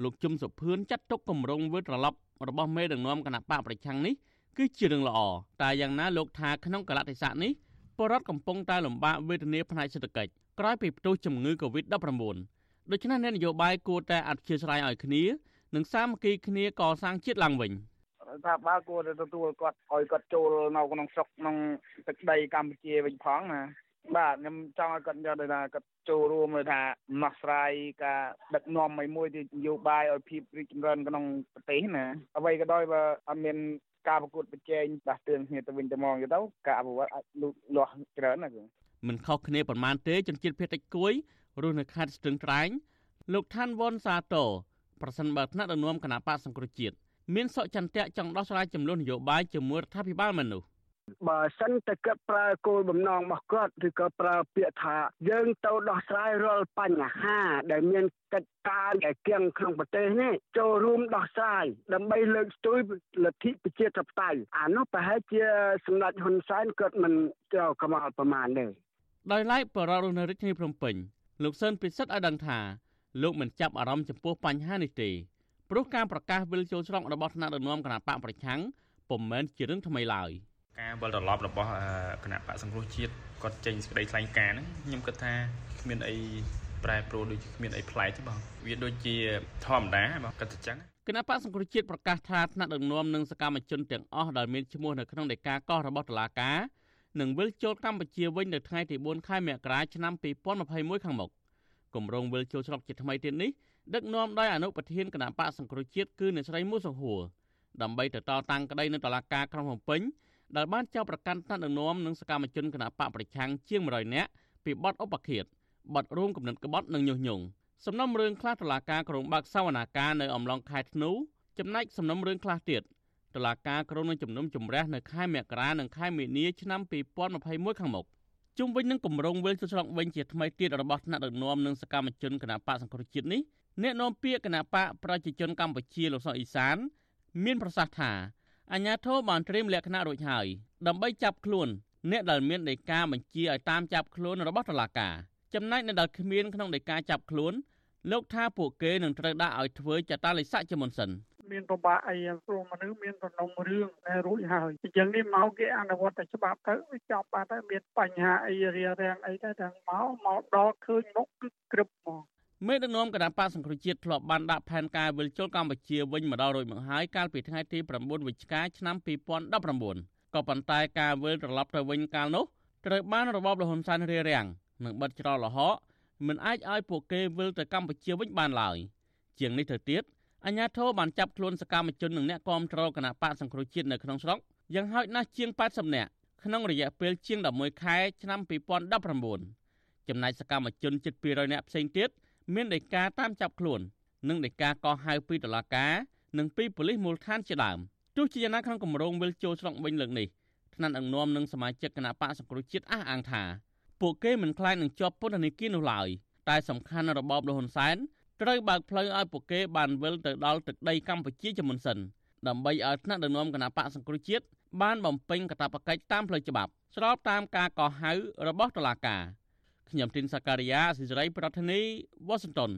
Speaker 13: លោកជុំសុភឿនចាត់ទុកគម្រោងវិលត្រឡប់របស់មេដឹកនាំគណៈបកប្រឆាំងនេះគឺជារឿងល្អតែយ៉ាងណាលោកថាក្នុងកលតិស័កនេះបរដ្ឋកំពុងតែលំបាកវេទនាផ្នែកសេដ្ឋកិច្ចក្រោយពីផ្ទុះជំងឺ Covid-19 ដូច្នេះអ្នកនយោបាយគួរតែអធិស្ឋានឲ្យគ្នានិងសាមគ្គីគ្នាកសាងជាតិឡើងវិញ
Speaker 14: ថាបើគួរតែទទួលគាត់ឲ្យគាត់ចូលនៅក្នុងស្រុកក្នុងទឹកដីកម្ពុជាវិញផងណា បាទខ្ញុំចង់ឲ្យគាត់យកទៅថាគាត់ចូលរួមលើថាដោះស្រាយការដឹកនាំមួយមួយទីនយោបាយឲ្យភាពរីកចម្រើនក្នុងប្រទេសណាអ្វីក៏ដោយបើអត់មានការប្រកួតប្រជែងដាស់តឿនគ្នាទៅវិញទៅមកទៅការអភិវឌ្ឍអាចលូតលាស់ច្រើនណាគឺ
Speaker 13: មិនខុសគ្នាប៉ុន្មានទេជនជាតិភៀតតិចគួយរស់នៅខេត្តស្ទឹងត្រែងលោកឋានវ៉ុនសាតូប្រសិនបើថ្នាក់ដឹកនាំគណៈបកសង្គ្រោះជាតិមានសកចន្ទៈចង់ដោះស្រាយចំនួននយោបាយជាមួយរដ្ឋាភិបាលមនុស្ស
Speaker 16: បើសិនតែគាត់ប្រើគោលបំណងរបស់គាត់ឬក៏ប្រើពាក្យថាយើងទៅដោះស្រាយរាល់បញ្ហាដែលមានកិច្ចការដែលគៀងក្នុងប្រទេសនេះចូលរួមដោះស្រាយដើម្បីលើកស្ទួយលទ្ធិប្រជាធិបតេយ្យអានោះប្រហែលជាសម្ដេចហ៊ុនសែនគាត់មិនចូលកមាល់ប្រមាណទេ
Speaker 13: ដោយឡែកបរិរដ្ឋនៅរាជធានីភ្នំពេញលោកសឿនពិសិដ្ឋឲ្យដឹងថាលោកមិនចាប់អារម្មណ៍ចំពោះបញ្ហានេះទេព្រោះការប្រកាសវិលចូលស្រុករបស់ថ្នាក់ដឹកនាំគណៈបកប្រឆាំងពុំមែនជារឿងថ្មីឡើយ។
Speaker 17: ការវិលត្រឡប់របស់គណៈបកសង្គ្រោះជាតិគាត់ចេញសេចក្តីថ្លែងការណ៍ហ្នឹងខ្ញុំគិតថាគ្មានអីប្រែប្រួលដូចគ្មានអីប្លែកទេបងវាដូចជាធម្មតាបងគិតតែចឹង
Speaker 13: គណៈបកសង្គ្រោះជាតិប្រកាសថាថ្នាក់ដឹកនាំនិងសកម្មជនទាំងអស់ដែលមានឈ្មោះនៅក្នុងដីកាកោះរបស់តុលាការនឹងវិលចូលកម្ពុជាវិញនៅថ្ងៃទី4ខែមករាឆ្នាំ2021ខាងមុខគម្រោងវិលចូលស្រុកជាថ្មីទៀតនេះដឹកនាំដោយអនុប្រធានគណៈបកសង្គ្រោះជាតិគឺអ្នកស្រីមូសុហួរដើម្បីទៅតតាំងក្តីនៅតុលាការក្រុងភ្នំពេញ ដែលបានចោទប្រកាន់ថ្នាក់ដឹកនាំនិងសកម្មជនគណបកប្រឆាំងជាង100នាក់ពីបទឧបឃាតបទរួមគំនិតក្បត់និងញុះញង់សំណុំរឿងខ្លះតុលាការក្រុងបាក់សវនាការនៅអំឡុងខែធ្នូចំណែកសំណុំរឿងខ្លះទៀតតុលាការក្រុងនឹងជំនុំជម្រះនៅខែមករានិងខែមីនាឆ្នាំ2021ខាងមុខជុំវិញនឹងគម្រោងវិលទៅឆ្លងវិញជាថ្មីទៀតរបស់ថ្នាក់ដឹកនាំនិងសកម្មជនគណបកសង្គ្រោះជាតិនេះអ្នកនាំពាក្យគណបកប្រជាជនកម្ពុជាលោកសុកអ៊ីសាន មានប្រសាសន៍ថា អាញាធរបានត្រៀមលក្ខណៈរួចហើយដើម្បីចាប់ខ្លួនអ្នកដែលមានដីកាបញ្ជាឲ្យតាមចាប់ខ្លួនរបស់តុលាការចំណែកអ្នកដែលគ្មានក្នុងដីកាចាប់ខ្លួនលោកថាពួកគេនឹងត្រូវដាក់ឲ្យធ្វើចតាលិស័កជាមុនសិន
Speaker 18: មានប្របាកអីព្រោះមនុស្សមានសំណុំរឿងតែរួចហើយអញ្ចឹងនេះមកគេអនុវត្តតែច្បាប់ទៅវាចប់បាត់ហើយមានបញ្ហាអីរារាំងអីទៅទាំងមកមកដល់ឃើញមុខគឺក្រឹបហ្មង
Speaker 13: មេដឹកនាំគណៈបកសង្គ្រោះជាតិធ្លាប់បានដាក់ផែនការវិលជុលកម្ពុជាវិញម្ដងរួចមកហើយកាលពីថ្ងៃទី9វិច្ឆិកាឆ្នាំ2019ក៏ប៉ុន្តែការវិលត្រឡប់ទៅវិញកាលនោះត្រូវបានរបបលហ៊ុនសែនរារាំងនិងបិទច្រកលហកមិនអាចឲ្យពួកគេវិលទៅកម្ពុជាវិញបានឡើយជាងនេះទៅទៀតអាជ្ញាធរបានចាប់ខ្លួនសកម្មជននិងអ្នកគាំទ្រគណៈបកសង្គ្រោះជាតិនៅក្នុងស្រុកយ៉ាងហោចណាស់ជាង80នាក់ក្នុងរយៈពេលជាង11ខែឆ្នាំ2019ចំណែកសកម្មជនជិត200នាក់ផ្សេងទៀត មានដីកាតាមចាប់ខ្លួន និងដីកាកោះហៅពីតុលាការនិងពីប៉ូលីសមូលដ្ឋានជាដើមទោះជាយ៉ាងណាក្នុងគម្រោងវិលចូលស្រុកវិញលើកនេះថ្នាក់អង្គមនិងសមាជិកគណៈបកសង្គ្រោះជាតិអះអាងថាពួកគេមិនខ្លាចនឹងជាប់ពន្ធនាគារនោះឡើយតែសំខាន់របបលហ៊ុនសែនត្រូវបើកផ្លូវឲ្យពួកគេបានវិលទៅដល់ទឹកដីកម្ពុជាជាមុនសិនដើម្បីឲ្យថ្នាក់ដឹកនាំគណៈបកសង្គ្រោះជាតិបានបំពេញកាតព្វកិច្ចតាមផ្លូវច្បាប់ស្របតាមការកោះហៅរបស់តុលាការ ខ្ញុំទីនសាការីយ៉ាស៊ីសេរីប្រធានីវ៉ាស៊ីនតោន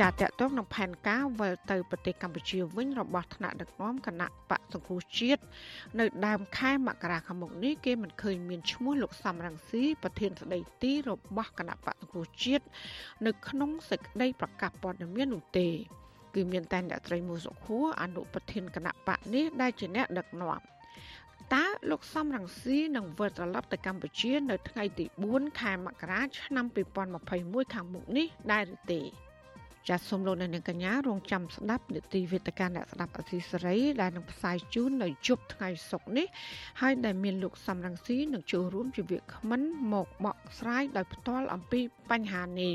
Speaker 4: ចាតតងនឹងផែនការវិលទៅប្រទេសកម្ពុជាវិញរបស់ថ្នាក់ដឹកនាំគណៈបកសង្គ្រោះជាតិនៅដើមខែមករាខាងមុខនេះគេមិនឃើញមានឈ្មោះលោកសំរងស៊ីប្រធានស្ដីទីរបស់គណៈបកសង្គ្រោះជាតិនៅក្នុងសេចក្តីប្រកាសព័ត៌មាននោះទេ គឺមានតែអ្នកត្រីមួយសុខួរអនុប្រធានគណៈបកនេះដែលជាអ្នកដឹកនាំតើលោកសំរងស៊ីនឹងវិលត្រឡប់ទៅកម្ពុជា នៅថ្ងៃទី4ខែមករាឆ្នាំ2021ខាងមុខនេះដែរឬទេចាសសូមលោកអ្នកនាងកញ្ញារងចាំស្ដាប់នីតិវេទិកាអ្នកស្ដាប់អសីសេរីដែលនឹងផ្សាយជូននៅជប់ថ្ងៃសុក្រនេះហើយដែលមានលោកសំរងស៊ីនឹងចូលរួមជាវាគ្មិនមកបកស្រាយដោយផ្ទាល់អំពីបញ្ហានេះ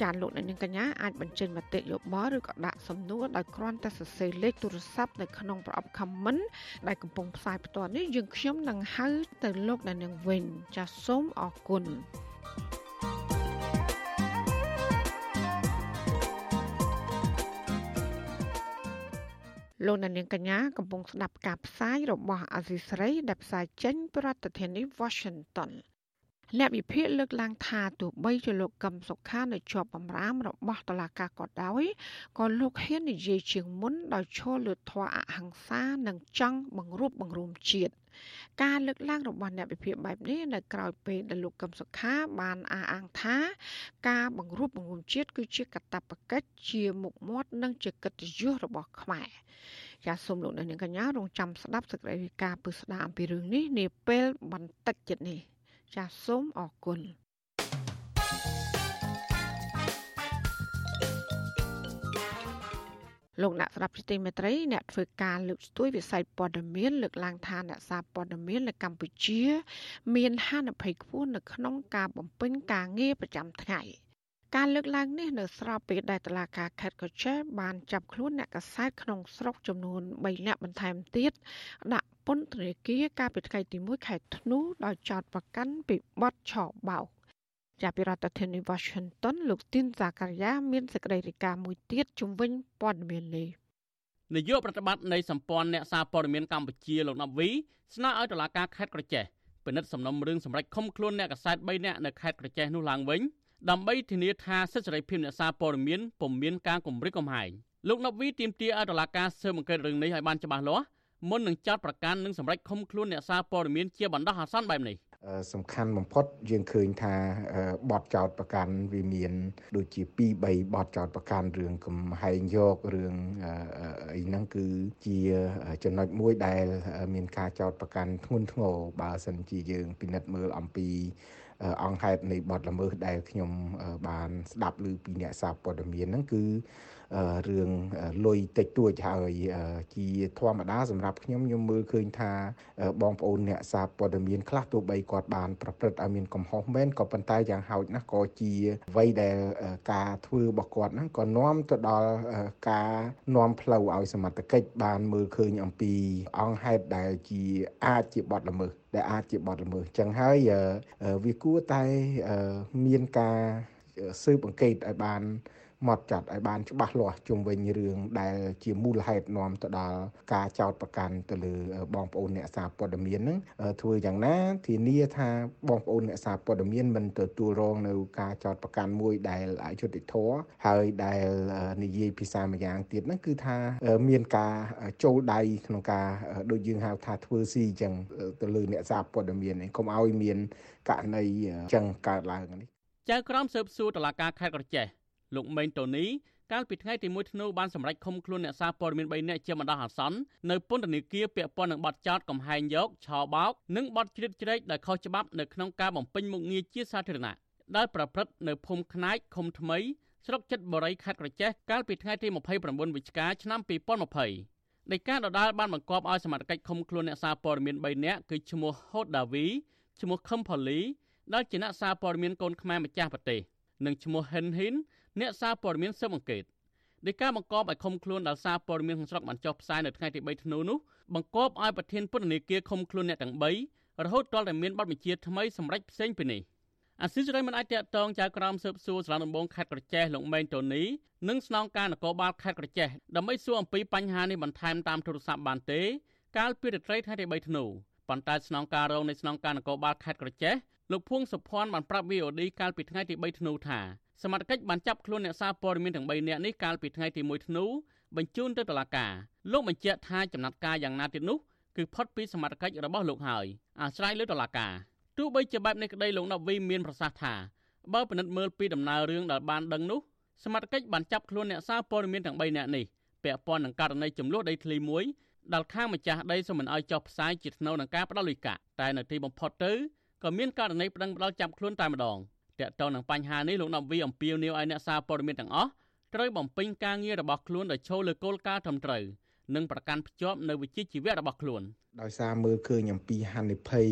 Speaker 4: ចាលោកអ្នកនាងកញ្ញាអាចបញ្ចេញមតិយោបល់ឬក៏ដាក់សំណួរដោយគ្រាន់តែសរសេរលេខទូរស័ព្ទនៅក្នុងប្រអប់ comment ដែលកំពុងផ្សាយផ្ទាល់នេះយើងខ្ញុំនឹងហៅទៅលោកអ្នកនាងវិញចាសសូមអរគុណលោកនាងកញ្ញាកំពុងស្ដាប់ការផ្សាយរបស់អាស៊ីស្រីដែលផ្សាយចេញពីរដ្ឋធានី Washington អ្នកវិភាគលើកឡើងថាទោះបីជាលោកកឹមសុខានៅជាប់បំរាមរបស់តុលាការក៏ដោយក៏លោកហ៊ាននិយាយជាងមុនដោយឈលលើធម៌អហិង្សានិងចង់បង្រួបបង្រួមជាតិការលើកឡើងរបស់អ្នកវិភាគបែបនេះនៅក្រៅពេលដែលលោកកឹមសុខាបានអះអាងថា ការបង្រួបបង្រួមជាតិគឺជាកាតព្វកិច្ចជាមុខមាត់និងជាកិត្តិយសរបស់ខ្មែរចាសសូមលោកអ្នកនាងកញ្ញារងចាំស្ដាប់សេចក្តីរាយការណ៍ពឹស្ដារអំពីរឿងនេះនាពេលបន្តិចទៀតនេះ ចាសសូមអរគុណលោកអ្នកស្ដាប់ជាទីមេត្រីអ្នកធ្វើការលើកស្ទួយវិស័យព័ត៌មានលើកឡើងថាអ្នកសារព័ត៌មាននៅកម្ពុជា មានហានិភ័យខ្ពស់នៅក្នុងការបំពេញការងារប្រចាំថ្ងៃ។ ការលើកឡើងនេះនៅស្របពេលដែលតឡាការខេត្តកោះចេបានចាប់ខ្លួនអ្នកកសែតក្នុងស្រុកចំនួន3នាក់បន្ថែមទៀតដាក់ពន្ធនាគារកាលពីថ្ងៃទី1ខែធ្នូដោយចោទប្រកាន់ពីបទឆបោកជាពីរដ្ឋធានី Washington លោកទីនសាការីយ៉ាមានសេចក្តីរាយការណ៍មួយទៀតជំវិញព័ត៌មាននេះ
Speaker 13: នាយកប្រតិបត្តិនៃសម្ព័ន្ធអ្នកសារព័ត៌មានកម្ពុជាលោកណាប់វីស្នើឲ្យតុលាការខេត្តក្រចេះពិនិត្យសំណុំរឿងសម្រាប់ឃុំខ្លួនអ្នកកសែត3នាក់នៅខេត្តក្រចេះនោះឡើងវិញ ដើម្បីធានាថាសិទ្ធិសេរីភាពអ្នកសារព័ត៌មានពុំមានការគំរាមកំហែងលោកណូវីទាមទារឲ្យតុលាការស៊ើបអង្កេតរឿងនេះឲ្យបានច្បាស់លាស់មុននឹងចាត់ប្រកាសនិងសម្រេចឃុំខ្លួនអ្នកសារព័ត៌មានជាបណ្ដោះអាសន្នបែបនេះ
Speaker 19: សំខាន់បំផុតយើងឃើញថាបទចោតប្រកាន់វាមាន ដូចជា2 3បទចោតប្រកាន់រឿងកំហែងយករឿងអីហ្នឹងគឺជាចំណុចមួយដែល មានការចោតប្រកាន់ធ្ងន់ធ្ងរបើសិនជាយើងពិនិត្យមើលអំពី អង្គហេតុនៃបទល្មើសដែលខ្ញុំបានស្ដាប់ឮពីអ្នកសារព័ត៌មានហ្នឹងគឺរឿងលុយតិចតួចហើយជាធម្មតាសម្រាប់ខ្ញុំខ្ញុំមើលឃើញថាបងប្អូនអ្នកសារព័ត៌មានខ្លះទោះបីគាត់បានប្រព្រឹត្តឲ្យមានកំហុសមែនក៏ប៉ុន្តែយ៉ាងហោចណាស់ក៏ជាអ្វីដែលការធ្វើរបស់គាត់ហ្នឹងក៏នាំទៅដល់ការនាំផ្លូវឲ្យសមត្ថកិច្ចបានមើលឃើញអំពីអង្គហេតុដែលជាអាចជាបទល្មើស ដែលអាចជាបទល្មើសចឹងហើយវាគួរតែមានការស៊ើបអង្កេតឲ្យបាន មកចាត់ឲ្យបានច្បាស់លាស់ជុំវិញរឿងដែលជាមូលហេតុនាំទៅដល់ការចោទប្រកាន់ទៅលើបងប្អូនអ្នកសារព័ត៌មានហ្នឹងធ្វើយ៉ាងណាធានាថាបងប្អូនអ្នកសារព័ត៌មានមិនទទួលរងនៅការចោទប្រកាន់មួយដែលអយុត្តិធម៌ហើយដែលនិយាយភាសាម្យ៉ាងទៀតហ្នឹងគឺថាមានការចូលដៃក្នុងការដូចយើងហៅថាធ្វើស៊ីអញ្ចឹងទៅលើអ្នកសារព័ត៌មានកុំឲ្យមានករណីអញ្ចឹងកើតឡើងនេះ
Speaker 13: ចៅក្រមស៊ើបសួរតឡាការខេត្តក្រចេះ លោកមេងតូនីកាលពីថ្ងៃទី1ធ្នូបានសម្រេចឃុំខ្លួនអ្នកសារព័ត៌មាន3នាក់ជាបណ្ដោះអាសន្ននៅពន្ធនាគារពាក់ព័ន្ធនឹងបទចោទកំហែងយកឆោបោកនិងបទជ្រៀតជ្រែកដោយខុសច្បាប់នៅក្នុងការបំពេញមុខងារជាសាធារណៈដែលប្រព្រឹត្តនៅភូមិខ្នាចឃុំថ្មីស្រុកចិត្តបរិយខេត្តក្រចេះកាលពីថ្ងៃទី29វិច្ឆិកាឆ្នាំ2020នៃការដដាលបានបង្គាប់ឲ្យសមត្ថកិច្ចឃុំខ្លួនអ្នកសារព័ត៌មាន3នាក់គឺឈ្មោះហូតដាវីឈ្មោះខឹមផូលីដែលជាអ្នកសារព័ត៌មានកូនខ្មែរម្ចាស់ប្រទេសនិងឈ្មោះហិនហ៊ីន អ្នកសារព័ត៌មានស៊ើបអង្កេតដោយការបង្កប់ឲ្យឃុំខ្លួនដល់សារព័ត៌មានក្នុងស្រុកបានចុះផ្សាយនៅថ្ងៃទី3ធ្នូនោះបង្កប់ឲ្យប្រធានពន្ធនាគារឃុំខ្លួនអ្នកទាំង3រហូតដល់តែមានបទបញ្ជាថ្មីសម្រាប់ផ្សេងពីនេះអាស៊ីសេរីមិនអាចតាក់ទងចៅក្រមស៊ើបសួរសាលាដំបងខេត្តក្រចេះលោកម៉េងតូនីនិងស្នងការនគរបាលខេត្តក្រចេះដើម្បីសួរអំពីបញ្ហានេះបន្ថែមតាមទូរស័ព្ទបានទេ កាលពីរាត្រីថ្ងៃទី3ធ្នូប៉ុន្តែស្នងការរងនៃស្នងការនគរបាលខេត្តក្រចេះលោកភួងសុភ័ណ្ឌបានប្រាប់ VOD កាលពីថ្ងៃទី3ធ្នូថា សមត្ថកិច្ចបានចាប់ខ្លួនអ្នកសារព័ត៌មានទាំង3នាក់នេះកាលពីថ្ងៃទី1ធ្នូបញ្ជូនទៅតុលាការលោកបញ្ជាក់ថាចំណាត់ការយ៉ាងណាទៀតនោះគឺផុតពីសមត្ថកិច្ចរបស់លោកហើយអាស្រ័យលើតុលាការទោះបីជាបែបនេះក្តីលោកណវីមានប្រសាសន៍ថាបើពិនិត្យមើលពីដំណើររឿងដែលបានដឹងនោះសមត្ថកិច្ចបានចាប់ខ្លួនអ្នកសារព័ត៌មានទាំង3នាក់នេះពាក់ព័ន្ធនឹងករណីចំនួនដីធ្លីមួយដែលខាងម្ចាស់ដីសូមមិនអោយចុះផ្សាយជាថ្នូវនឹងការផ្ដាល់លុយកាក់តែនៅទីបំផុតទៅក៏មានករណីប្តឹងផ្ដាល់ចាប់ខ្លួនតែម្ដង តកតងនឹងបញ្ហានេះលោកណាប់វីអំពាវនាវឲ្យអ្នកសារព័ត៌មានទាំងអស់ត្រូវបំពេញការងាររបស់ខ្លួនដោយចូលលើគោលការណ៍ត្រឹមត្រូវនិងប្រកាន់ភ្ជាប់នៅវិជ្ជាជីវៈរបស់ខ្លួន
Speaker 19: ដោយសារមើលឃើញអំពីហានិភ័យ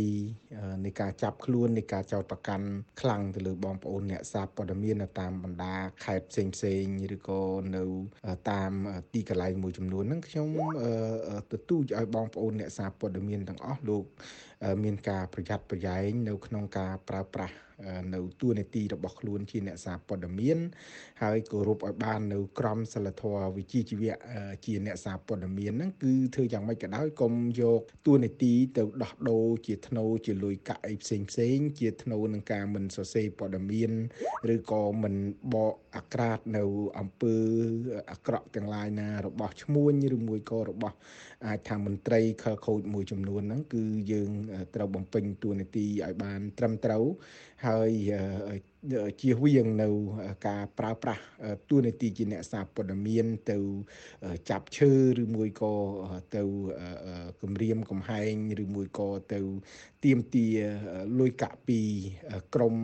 Speaker 19: នៃការចាប់ខ្លួននៃការចោទប្រកាន់ខ្លាំងទៅលើបងប្អូនអ្នកសារព័ត៌មាននៅតាមបណ្ដាខេត្តផ្សេងផ្សេងឬក៏នៅតាមទីកន្លែងមួយចំនួនហ្នឹងខ្ញុំទទូចឲ្យបងប្អូនអ្នកសារព័ត៌មានទាំងអស់លោកមានការប្រយ័ត្នប្រយែងនៅក្នុងការប្រើប្រាស់ នៅទួនាទីរបស់ខ្លួនជាអ្នកសារព័ត៌មាន ហើយគោរពឲ្យបាននៅក្រមសីលធម៌វិជ្ជាជីវៈជាអ្នកសារព័ត៌មានហ្នឹងគឺធ្វើយ៉ាងម៉េចក៏ដោយកុំយកទួនាទីទៅដោះដូរជាធ្នូជាលុយកាក់អីផ្សេងផ្សេងជាធ្នូនឹងការមិនសរសេរព័ត៌មានឬក៏មិនបកអាក្រាតនៅអំពើអាក្រក់ទាំងឡាយណារបស់ឈ្មួញឬមួយក៏របស់អាចថាមន្ត្រីខលខូចមួយចំនួនហ្នឹងគឺយើងត្រូវបំពេញតួនាទីឲ្យបានត្រឹមត្រូវហើយជៀសវាងនៅការប្រើប្រាស់តួនាទីជាអ្នកសារព័ត៌មានទៅចាប់ឈើឬមួយក៏ទៅគម្រាមកំហែងឬមួយក៏ទៅទៀមទាលុយកាក់ពីក្រម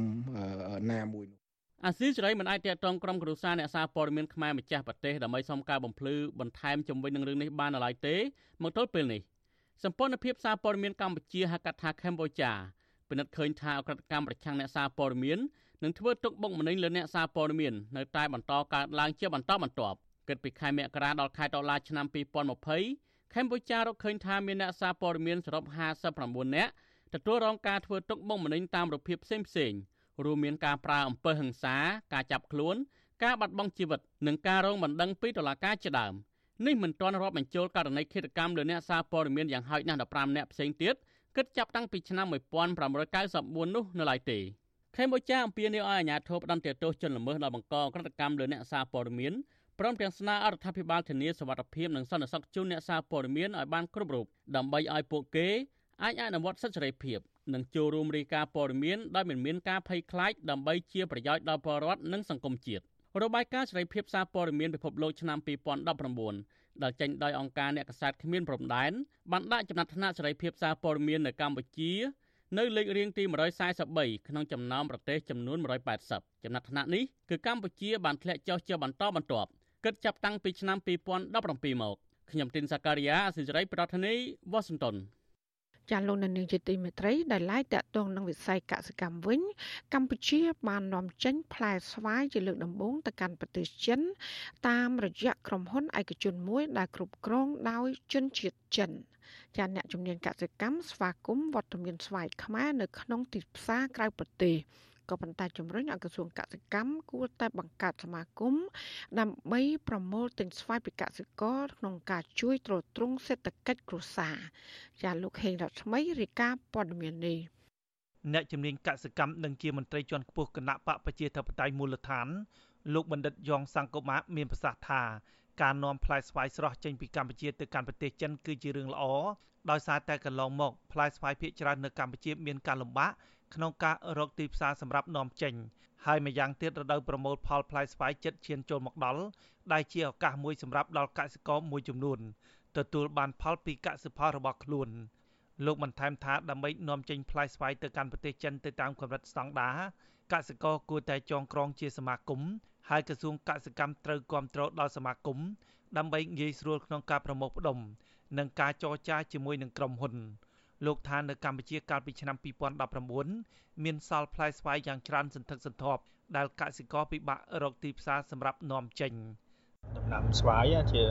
Speaker 19: ណាមួយនោះ
Speaker 13: អាស៊ីសេរីមិនអាចតាក់ទងក្រុមគ្រួសារអ្នកសារព័ត៌មានខ្មែរម្ចាស់ប្រទេសដើម្បីសុំការបំភ្លឺបន្ថែមជំវិញនឹងរឿងនេះបានឡើយទេមកទល់ពេលនេះសម្ព័ន្ធភាពសារព័ត៌មានកម្ពុជាហៅកាត់ថាកម្ពុជាពិនិត្យឃើញថាអក្រិតកម្មប្រឆាំងអ្នកសារព័ត៌មាននឹងធ្វើទុកបុកម្នេញលើអ្នកសារព័ត៌មាននៅតែបន្តកើតឡើងជាបន្តបន្ទាប់គិតពីខែមករាដល់ខែតុលាឆ្នាំ2020កម្ពុជារកឃើញថាមានអ្នកសារព័ត៌មានសរុប59នាក់ទទួលរងការធ្វើទុកបុកម្នេញតាមរូបភាពផ្សេងៗ រួមមានការប្រើអំពើហិង្សាការចាប់ខ្លួន ការបាត់បង់ជីវិតនិងការរងបណ្ដឹងពីតុលាការជាដើមនេះមិនទាន់រាប់បញ្ចូលករណីឃាតកម្មលើអ្នកសារព័ត៌មានយ៉ាងហោចណាស់15នាក់ផ្សេងទៀតគិតចាប់តាំងពីឆ្នាំ1994នោះនៅឡើយទេកម្ពុជាអំពាវនាវឲ្យអាជ្ញាធរផ្ដន្ទាទោសជនល្មើសដល់បង្កក្រតកម្មលើអ្នកសារព័ត៌មានព្រមទាំងស្នើអរដ្ឋាភិបាលធានាសវត្ថិភាពនិងសន្តិសុខជូនអ្នកសារព័ត៌មានឲ្យបានគ្រប់រូបដើម្បីឲ្យពួកគេអាចអនុវត្តសិទ្ធិសេរីភាព និងចូលរួមរាយការណ៍ព័ត៌មានដោយមិនមានការភ័យខ្លាចដើម្បីជាប្រយោជន៍ដល់ប្រជាពលរដ្ឋនិងសង្គមជាតិរបាយការណ៍សេរីភាពសារព័ត៌មានពិភពលោកឆ្នាំ2019ដែលចេញដោយអង្គការអ្នកកសែតគ្មានព្រំដែនបានដាក់ចំណាត់ថ្នាក់សេរីភាពសារព័ត៌មាននៅកម្ពុជានៅលេខរៀងទី143ក្នុងចំណោមប្រទេសចំនួន180ចំណាត់ថ្នាក់នេះគឺកម្ពុជាបានធ្លាក់ចុះជាបន្តបន្ទាប់គិតចាប់តាំងពីឆ្នាំ2017មកខ្ញុំទីនសាការីយ៉ាអសិរ័យប្រធានីវ៉ាស៊ីនតោន
Speaker 4: ចាលោកនាងជាទីមេត្រីដែលឡាយតាក់ទងនឹងវិស័យកសិកម្មវិញ កម្ពុជាបាននាំចេញផ្លែស្វាយជាលើកដំបូងទៅកាន់ប្រទេសចិន តាមរយៈក្រុមហ៊ុនឯកជនមួយ ដែលគ្រប់គ្រងដោយជនជាតិចិនចាអ្នកជំនាញកសិកម្មស្វាគមន៍វត្តមានស្វាយខ្មែរនៅក្នុងទីផ្សារក្រៅប្រទេស ក៏ប៉ុន្តែជំរុញឲ្យក្រសួងកសិកម្មគួរតែបង្កើតសមាគមដើម្បីប្រមូលទិញស្វាយពីកសិករក្នុងការជួយទ្រទ្រង់សេដ្ឋកិច្ចគ្រួសារចាលោកហេងរស្មីរាយការណ៍ព័ត៌មាននេះ
Speaker 20: អ្នកជំនាញកសិកម្មនិងជាមន្ត្រីជាន់ខ្ពស់គណៈបកប្រជាធិបតេយ្យមូលដ្ឋាន លោកបណ្ឌិតយ៉ងសង្គមាមានប្រសាសន៍ថាការនាំផ្លែស្វាយស្រស់ចេញពីកម្ពុជាទៅកាន់ប្រទេសចិនគឺជារឿងល្អដោយសារតែកន្លងមកផ្លែស្វាយភាគច្រើននៅកម្ពុជាមានការលំបាក ក្នុងការរកទីផ្សារសម្រាប់នាំចេញហើយម្យ៉ាងទៀតរដូវប្រមូលផលផ្លែស្វាយចិត្តឈានចូលមកដល់ដែលជាឱកាសមួយសម្រាប់ដល់កសិករមួយចំនួនទទួលបានផលពីកសិផលរបស់ខ្លួនលោកបន្ថែមថាដើម្បីនាំចេញផ្លែស្វាយទៅកាន់ប្រទេសចិនទៅតាមកម្រិតស្តង់ដារកសិករគួរតែចងក្រងជាសមាគមហើយក្រសួងកសិកម្មត្រូវគ្រប់គ្រងដល់សមាគមដើម្បីងាយស្រួលក្នុងការប្រមូលផ្ដុំនិងការចរចាជាមួយនឹងក្រុមហ៊ុន លោកថានៅកម្ពុជាកាលពីឆ្នាំ2019មានសល់ផ្លែស្វាយយ៉ាងច្រើនសន្ធឹកសន្ធាប់ដែលកសិករពិបាករកទីផ្សារសម្រាប់នាំចេញ
Speaker 21: ដំណាំស្វាយជា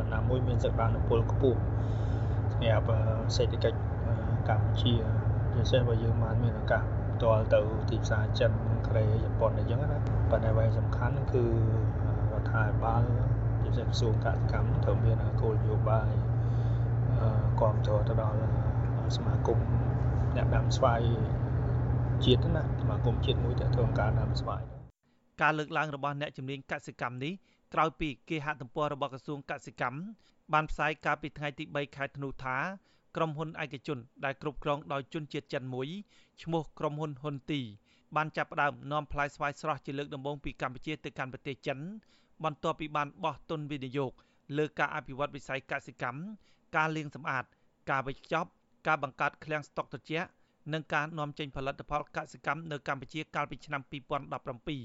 Speaker 21: ដំណាំមួយមានសក្តានុពលខ្ពស់សម្រាប់សេដ្ឋកិច្ចកម្ពុជាជាពិសេសបើយើងបានមានឱកាសផ្ទាល់ទៅទីផ្សារចិនកូរ៉េជប៉ុនអីចឹងណាប៉ុន្តែអ្វីសំខាន់គឺរដ្ឋាភិបាលជាពិសេសក្រសួងកសិកម្មត្រូវមានគោលនយោបាយគ្រប់គ្រងទៅដល់ សមាគមអ្នកដាំស្វាយជាតិណាសមាគមជាតិមួយទាក់ទងការដាំស្វាយ
Speaker 20: ការលើកឡើងរបស់អ្នកជំនាញកសិកម្មនេះក្រោយពីគេហទំព័ររបស់ក្រសួងកសិកម្មបានផ្សាយកាលពីថ្ងៃទី3ខែធ្នូថាក្រុមហ៊ុនឯកជនដែលគ្រប់គ្រងដោយជនជាតិចិនមួយឈ្មោះក្រុមហ៊ុនហ៊ុនទីបានចាប់ផ្ដើមនាំផ្លែស្វាយស្រស់ជាលើកដំបូងពីកម្ពុជាទៅកាន់ប្រទេសចិនបន្ទាប់ពីបានបោះទុនវិនិយោគលើការអភិវឌ្ឍវិស័យកសិកម្មការលាងសម្អាត ការវេចខ្ចប់ ការបង្កើតឃ្លាំងស្តុកត្រជាក់និងការនាំចេញផលិតផលកសិកម្មនៅកម្ពុជាកាលពីឆ្នាំ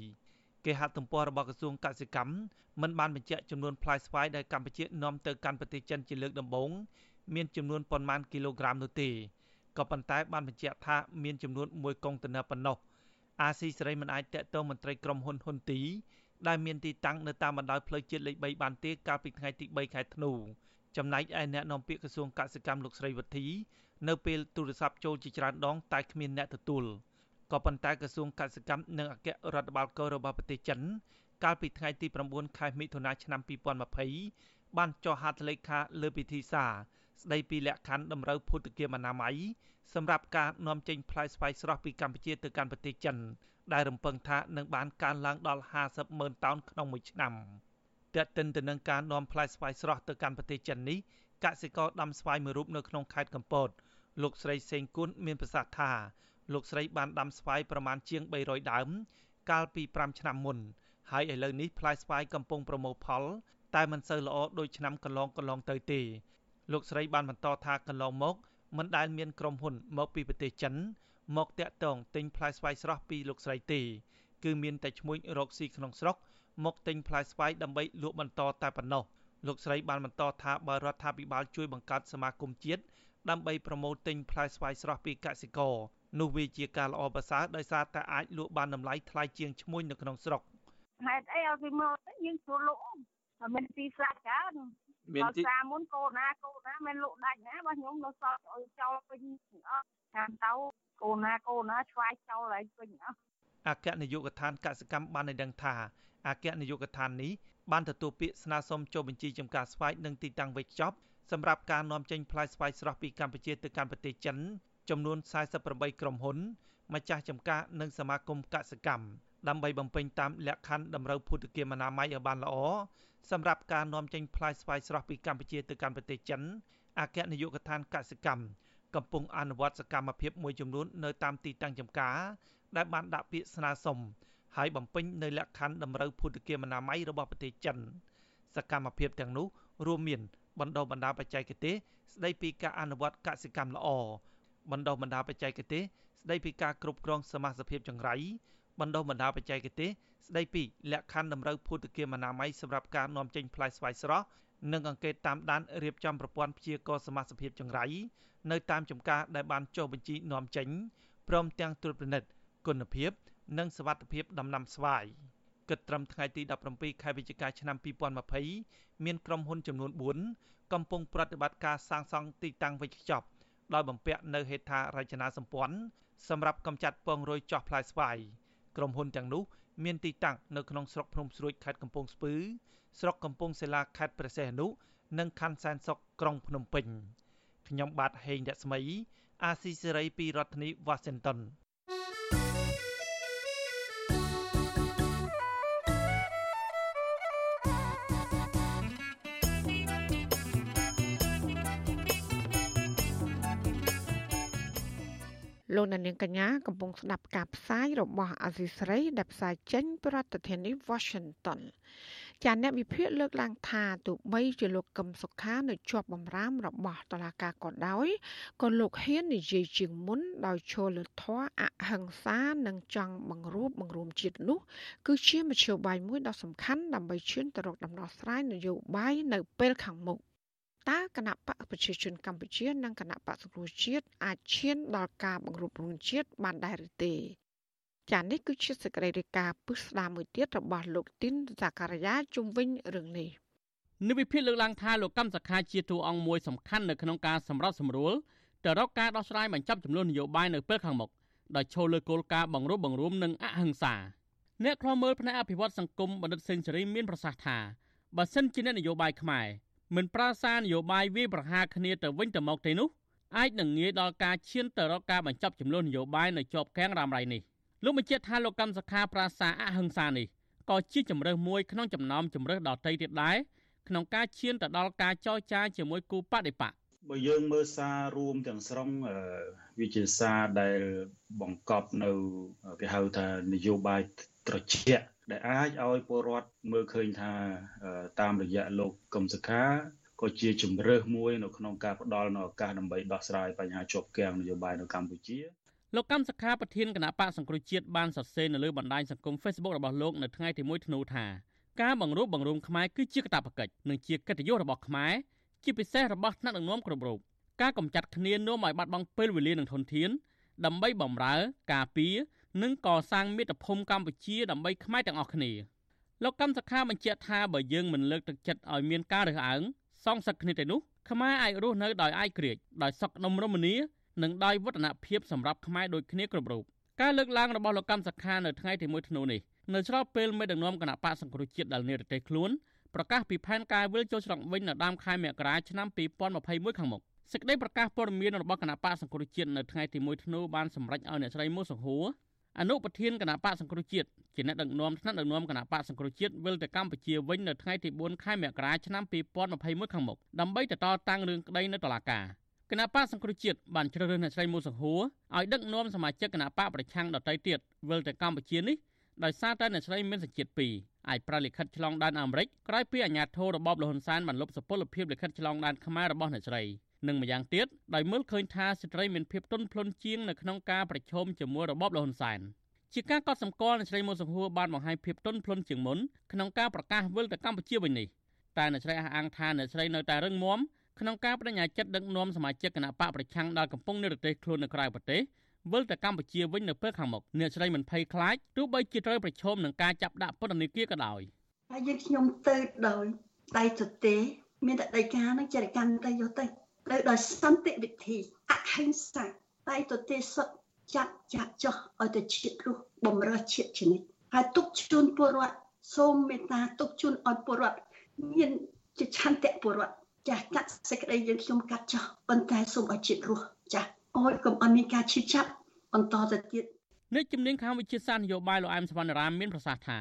Speaker 20: 2017គេហទំព័ររបស់ក្រសួងកសិកម្មមិនបានបញ្ជាក់ចំនួនផ្លែស្វាយដែលកម្ពុជានាំទៅកាន់ប្រទេសចិនជាលើកដំបូងមានចំនួនប៉ុន្មានគីឡូក្រាមនោះទេក៏ប៉ុន្តែបានបញ្ជាក់ថាមានចំនួន1កុងតឺន័រប៉ុណ្ណោះអាស៊ីសេរីមិនអាចតេតងមន្ត្រីក្រុមហ៊ុនហ៊ុនទីដែលមានទីតាំងនៅតាមបណ្ដោយផ្លូវជាតិលេខ3បានទេកាលពីថ្ងៃទី3ខែធ្នូ ចំណែកឯអ្នកនាំពាក្យក្រសួងកសិកម្មលោកស្រីវុធីនៅពេលទូរស័ព្ទចូលជាច្រើនដងតែគ្មានអ្នកទទួលក៏ប៉ុន្តែក្រសួងកសិកម្មនិងអគ្គរដ្ឋបាលកោរបស់ប្រទេសចិន កាលពីថ្ងៃទី9ខែមិថុនាឆ្នាំ2020បានចុះហត្ថលេខាលើពិធីសារស្ដីពីលក្ខខណ្ឌតម្រូវភូតគាមអនាម័យសម្រាប់ការនាំចេញផ្លែស្វាយស្រស់ពីកម្ពុជាទៅកាន់ប្រទេសចិនដែលរំពឹងថានឹងបានកើនឡើងដល់50ម៉ឺនតោនក្នុងមួយឆ្នាំ តែកតិនទៅនឹងការនាំផ្លែស្វាយស្រស់ទៅកាន់ប្រទេសចិននេះកសិករដាំស្វាយមួយរូបនៅក្នុងខេត្តកំពតលោកស្រីសេងគុណមានប្រសាសន៍ថាលោកស្រីបានដាំស្វាយប្រមាណជាង300ដើម កាលពី5ឆ្នាំមុន ហើយឥឡូវនេះផ្លែស្វាយកំពុងប្រមូលផល តែមិនសូវល្អដូចឆ្នាំកន្លងកន្លងទៅទេលោកស្រីបានបន្តថាកន្លងមកមិនដែលមានក្រុមហ៊ុនមកពីប្រទេសចិន មកតាក់ទងទិញផ្លែស្វាយស្រស់ពីលោកស្រីទេគឺមានតែឈ្មួញរកស៊ីក្នុងស្រុក មកទិញផ្លែស្វាយដើម្បីលក់បន្តតែប៉ុណ្ណោះលោកស្រីបានបន្តថាបើរដ្ឋាភិបាលជួយបង្កើតសមាគមជាតិដើម្បីប្រមូលទិញផ្លែស្វាយស្រស់ពីកសិករនោះវាជាការល្អប្រសើរដោយសារតែអាចលក់បានតម្លៃថ្លៃជាងឈ្មួញនៅក្នុងស្រុក
Speaker 15: ហេតុអីឲ្យគេមកយើងស្រួលលក់តែមានទីផ្សារច្រើនមានទីផ្សារមុនកូនណាកូនណាមិនលក់ដាច់ណាបើខ្ញុំនៅសល់ឲ្យចោលពេញអស់តាមទៅកូនណាកូនណាឆ្វាយចោលហើយពេញអស់
Speaker 20: អគ្គនាយកដ្ឋានកសិកម្មបានឲ្យដឹងថា អគ្គនាយកដ្ឋាននេះបានទទួលពាក្យស្នើសុំចុះបញ្ជីចំការស្វែងនិងទីតាំងវេចខ្ចប់សម្រាប់ការនាំចេញផ្លែស្វាយស្រស់ពីកម្ពុជាទៅកាន់ប្រទេសចិនចំនួន48ក្រុមហ៊ុនម្ចាស់ចំការនិងសមាគមកសិកម្មដើម្បីបំពេញតាមលក្ខខណ្ឌតម្រូវភូតគាមអនាម័យឲ្យបានល្អសម្រាប់ការនាំចេញផ្លែស្វាយស្រស់ពីកម្ពុជាទៅកាន់ប្រទេសចិនអគ្គនាយកដ្ឋានកសិកម្មកំពុងអនុវត្តសកម្មភាពមួយចំនួននៅតាមទីតាំងចំការដែលបានដាក់ពាក្យស្នើសុំ ហើយបំពេញនៅលក្ខខណ្ឌតម្រូវភូតគាមអនាម័យរបស់ប្រទេសចិនសកម្មភាពទាំងនោះរួមមានបណ្ដុះបណ្ដាលបច្ចេកទេសស្ដីពីការអនុវត្តកសិកម្មល្អបណ្ដុះបណ្ដាលបច្ចេកទេសស្ដីពីការគ្រប់គ្រងសមាជិកចង្រៃបណ្ដុះបណ្ដាលបច្ចេកទេសស្ដីពីលក្ខខណ្ឌតម្រូវភូតគាមអនាម័យសម្រាប់ការនាំចេញផ្លែស្វាយស្រស់និងអង្កេតតាមដានរៀបចំប្រព័ន្ធព្យាករណ៍សមាជិកចង្រៃនៅតាមចំការដែលបានចុះបញ្ជីនាំចេញព្រមទាំងត្រួតពិនិត្យគុណភាព និងសវត្ថិភាពដំណាំស្វាយគិតត្រឹមថ្ងៃទី17ខែវិច្ឆិកាឆ្នាំ2020មានក្រុមហ៊ុនចំនួន4កំពុងប្រតិបត្តិការសាងសង់ទីតាំងវេចខ្ចប់ដោយបំពាក់នៅហេដ្ឋារចនាសម្ព័ន្ធសម្រាប់កម្ចាត់ពងរុយចោះផ្លែស្វាយក្រុមហ៊ុនទាំងនោះមានទីតាំងនៅក្នុងស្រុកភ្នំស្រួយខេត្តកំពង់ស្ពឺស្រុកកំពង់សិលាខេត្តព្រះសីហនុនិងខណ្ឌសែនសុខក្រុងភ្នំពេញខ្ញុំបាទហេងរស្មី អាស៊ីសេរីពីរដ្ឋធានី Washington
Speaker 4: លោកនាងកញ្ញាកំពុងស្ដាប់ការផ្សាយរបស់អាស៊ីសេរីដែលផ្សាយចេញពីរដ្ឋធានី Washington ចាអ្នកវិភាគលើកឡើងថាទោះបីជាលោកកឹមសុខានៅជាប់បំរាមរបស់តុលាការក៏ដោយក៏លោកហ៊ាននិយាយជាងមុនដោយឈលលើធម៌អហិង្សានិងចង់បង្រួបបង្រួមជាតិនោះ គឺជាមធ្យោបាយមួយដ៏សំខាន់ដើម្បីឈានទៅរកដំណោះស្រាយនយោបាយនៅពេលខាងមុខ តើគណៈបកប្រជាជនកម្ពុជានិងគណៈបកសង្គ្រោះជាតិអាចឈានដល់ការបង្រួបបង្រួមជាតិបានដែរឬទេចានេះគឺជាសេចក្តីរាយការណ៍ពឹស្ដារមួយទៀតរបស់លោកទីនសាការីយ៉ាជុំវិញរឿងនេះ
Speaker 13: និវិភាគលើកឡើងថាលោកកម្មសខាជាតួអង្គមួយសំខាន់នៅក្នុងការសម្របសម្រួលទៅរកការដោះស្រាយបញ្ចប់ចំនួននយោបាយនៅពេលខាងមុខដោយឈលលើគោលការណ៍បង្រួបបង្រួមនិងអហិង្សាអ្នកខ្លោមើលផ្នែកអភិវឌ្ឍសង្គមបណ្ឌិតសេនស៊ូរីមានប្រសាសន៍ថាបើសិនជាអ្នកនយោបាយខ្មែរ មិនប្រើសារនយោបាយវាយប្រហារគ្នាទៅវិញទៅមកទេនោះអាចនឹងងាយដល់ការឈានទៅរកការបញ្ចប់ចំនួននយោបាយនៅជាប់កាំងរ៉ាំរ៉ៃនេះលោកបញ្ជាក់ថាលោកកម្មសខាប្រាសាអហិង្សានេះក៏ជាជំរើសមួយក្នុងចំណោមជំរើសដតីទៀតដែរក្នុងការឈានទៅដល់ការចរចាជាមួយគូបដិបក
Speaker 22: បើយើងមើលសាររួមទាំងស្រុងវាជាសារដែលបង្កប់នៅគេហៅថានយោបាយត្រជាក់ ដែលអាចឲ្យពលរដ្ឋមើលឃើញថាតាមរយៈលោកកឹមសុខាក៏ជាជំរើសមួយនៅក្នុងការផ្ដល់នូវឱកាសដើម្បីដោះស្រាយបញ្ហាជាប់គាំងនយោបាយនៅកម្ពុជា
Speaker 13: លោកកម្មសខាប្រធានគណៈបកសង្គ្រោះជាតិបានសរសេរនៅលើបណ្ដាញសង្គម Facebook របស់លោកនៅថ្ងៃទី1ធ្នូថាការបង្រួបបង្រួមខ្មែរគឺជាកាតព្វកិច្ចនិងជាកិត្តិយសរបស់ខ្មែរជាពិសេសរបស់ថ្នាក់ដឹកនាំគ្រប់រូបការកម្ចាត់គ្នានាំឲ្យបាត់បង់ពេលវេលានិងធនធានដើម្បីបម្រើ ការពារ និងកសាងមាតុភូមិកម្ពុជាដើម្បីខ្មែរទាំងអស់គ្នាលោកកម្មសខាបញ្ជាក់ថាបើយើងមិនលើកទឹកចិត្តឲ្យមានការរើសអើងសងសឹកគ្នាទៅនោះខ្មែរអាចរស់នៅដោយឯករាជ្យដោយសុខដុមរមនានិងដោយវឌ្ឍនភាពសម្រាប់ខ្មែរដូចគ្នាគ្រប់រូបការលើកឡើងរបស់លោកកម្មសខានៅថ្ងៃទី1ធ្នូនេះនៅស្របពេលមេដឹកនាំគណៈបកសង្គ្រោះជាតិដែលនិរទេសខ្លួនប្រកាសពីផែនការវិលចូលស្រុកវិញនៅដើមខែមករាឆ្នាំ2021ខាងមុខសេចក្តីប្រកាសព័ត៌មានរបស់គណៈបកសង្គ្រោះជាតិនៅថ្ងៃទី1ធ្នូបានសម្រេចឲ្យអ្នកស្រីមូសង្ហួរ អនុប្រធានគណៈបកសង្គ្រោះជាតិជាអ្នកដឹកនាំថ្នាក់ដឹកនាំគណៈបកសង្គ្រោះជាតិវិលទៅកម្ពុជាវិញនៅថ្ងៃទី4ខែមករាឆ្នាំ2021ខាងមុខដើម្បីទៅតតាំងរឿងក្តីនៅតុលាការគណៈបកសង្គ្រោះជាតិបានជ្រើសរើសអ្នកស្រីមូសង្ហួរឲ្យដឹកនាំសមាជិកគណៈបកប្រឆាំងដទៃទៀតវិលទៅកម្ពុជានេះដោយសារតែអ្នកស្រីមានសញ្ជាតិ2អាចប្រលិខិតឆ្លងដែនអាមេរិកក្រោយពីអាញាធររបបលហ៊ុនសែនបានលុបសុពលភាពលិខិតឆ្លងដែនខ្មែររបស់អ្នកស្រី និងម្យ៉ាងទៀតដោយមើលឃើញថាស្ត្រីមានភាពទន់ភ្លន់ជាងនៅក្នុងការប្រឈមជាមួយរបបលហ៊ុនសែនជាការកត់សម្គាល់អ្នកស្រីមុនសង្ហួរបានបង្ហាញភាពទន់ភ្លន់ជាងមុនក្នុងការប្រកាសវិលទៅកម្ពុជាវិញនេះតែអ្នកស្រីអះអាងថាអ្នកស្រីនៅតែរឹងមាំក្នុងការបដិញ្ញាចិត្តដឹកនាំសមាជិកគណៈបកប្រឆាំងដែលកំពុងនិរទេសខ្លួននៅក្រៅប្រទេសវិលទៅកម្ពុជាវិញនៅពេលខាងមុខអ្នកស្រីមិនភ័យខ្លាចទោះបីជាត្រូវប្រឈមនឹងការចាប់ដាក់ពន្ធនាគារក៏ដោយ
Speaker 23: ហើយយើងខ្ញុំទៅដោយដៃទទេមានតែដីកានឹងចរិកម្មទៅយកទៅ ទៅដោយសន្តិវិធីអហិង្សាដៃទទេសុទ្ធចាត់ចាក់ចោះឲ្យទៅជាតិរស់បំរើជាតិជានិច្ចហើយទុកជូនពលរដ្ឋសូមមេត្តាទុកជូនឲ្យពលរដ្ឋមានជាឆន្ទៈពលរដ្ឋចាស់កាត់សេចក្តីយើងខ្ញុំកាត់ចោះប៉ុន្តែសូមឲ្យជាតិរស់ចាស់អោយកុំឲ្យមានការឈឺចាប់បន្តទៅទៀត
Speaker 13: នេះជំនាញខាងវិជាសាស្ត្រនយោបាយលោកអែមសវណ្ណរាមមានប្រសាសន៍ថា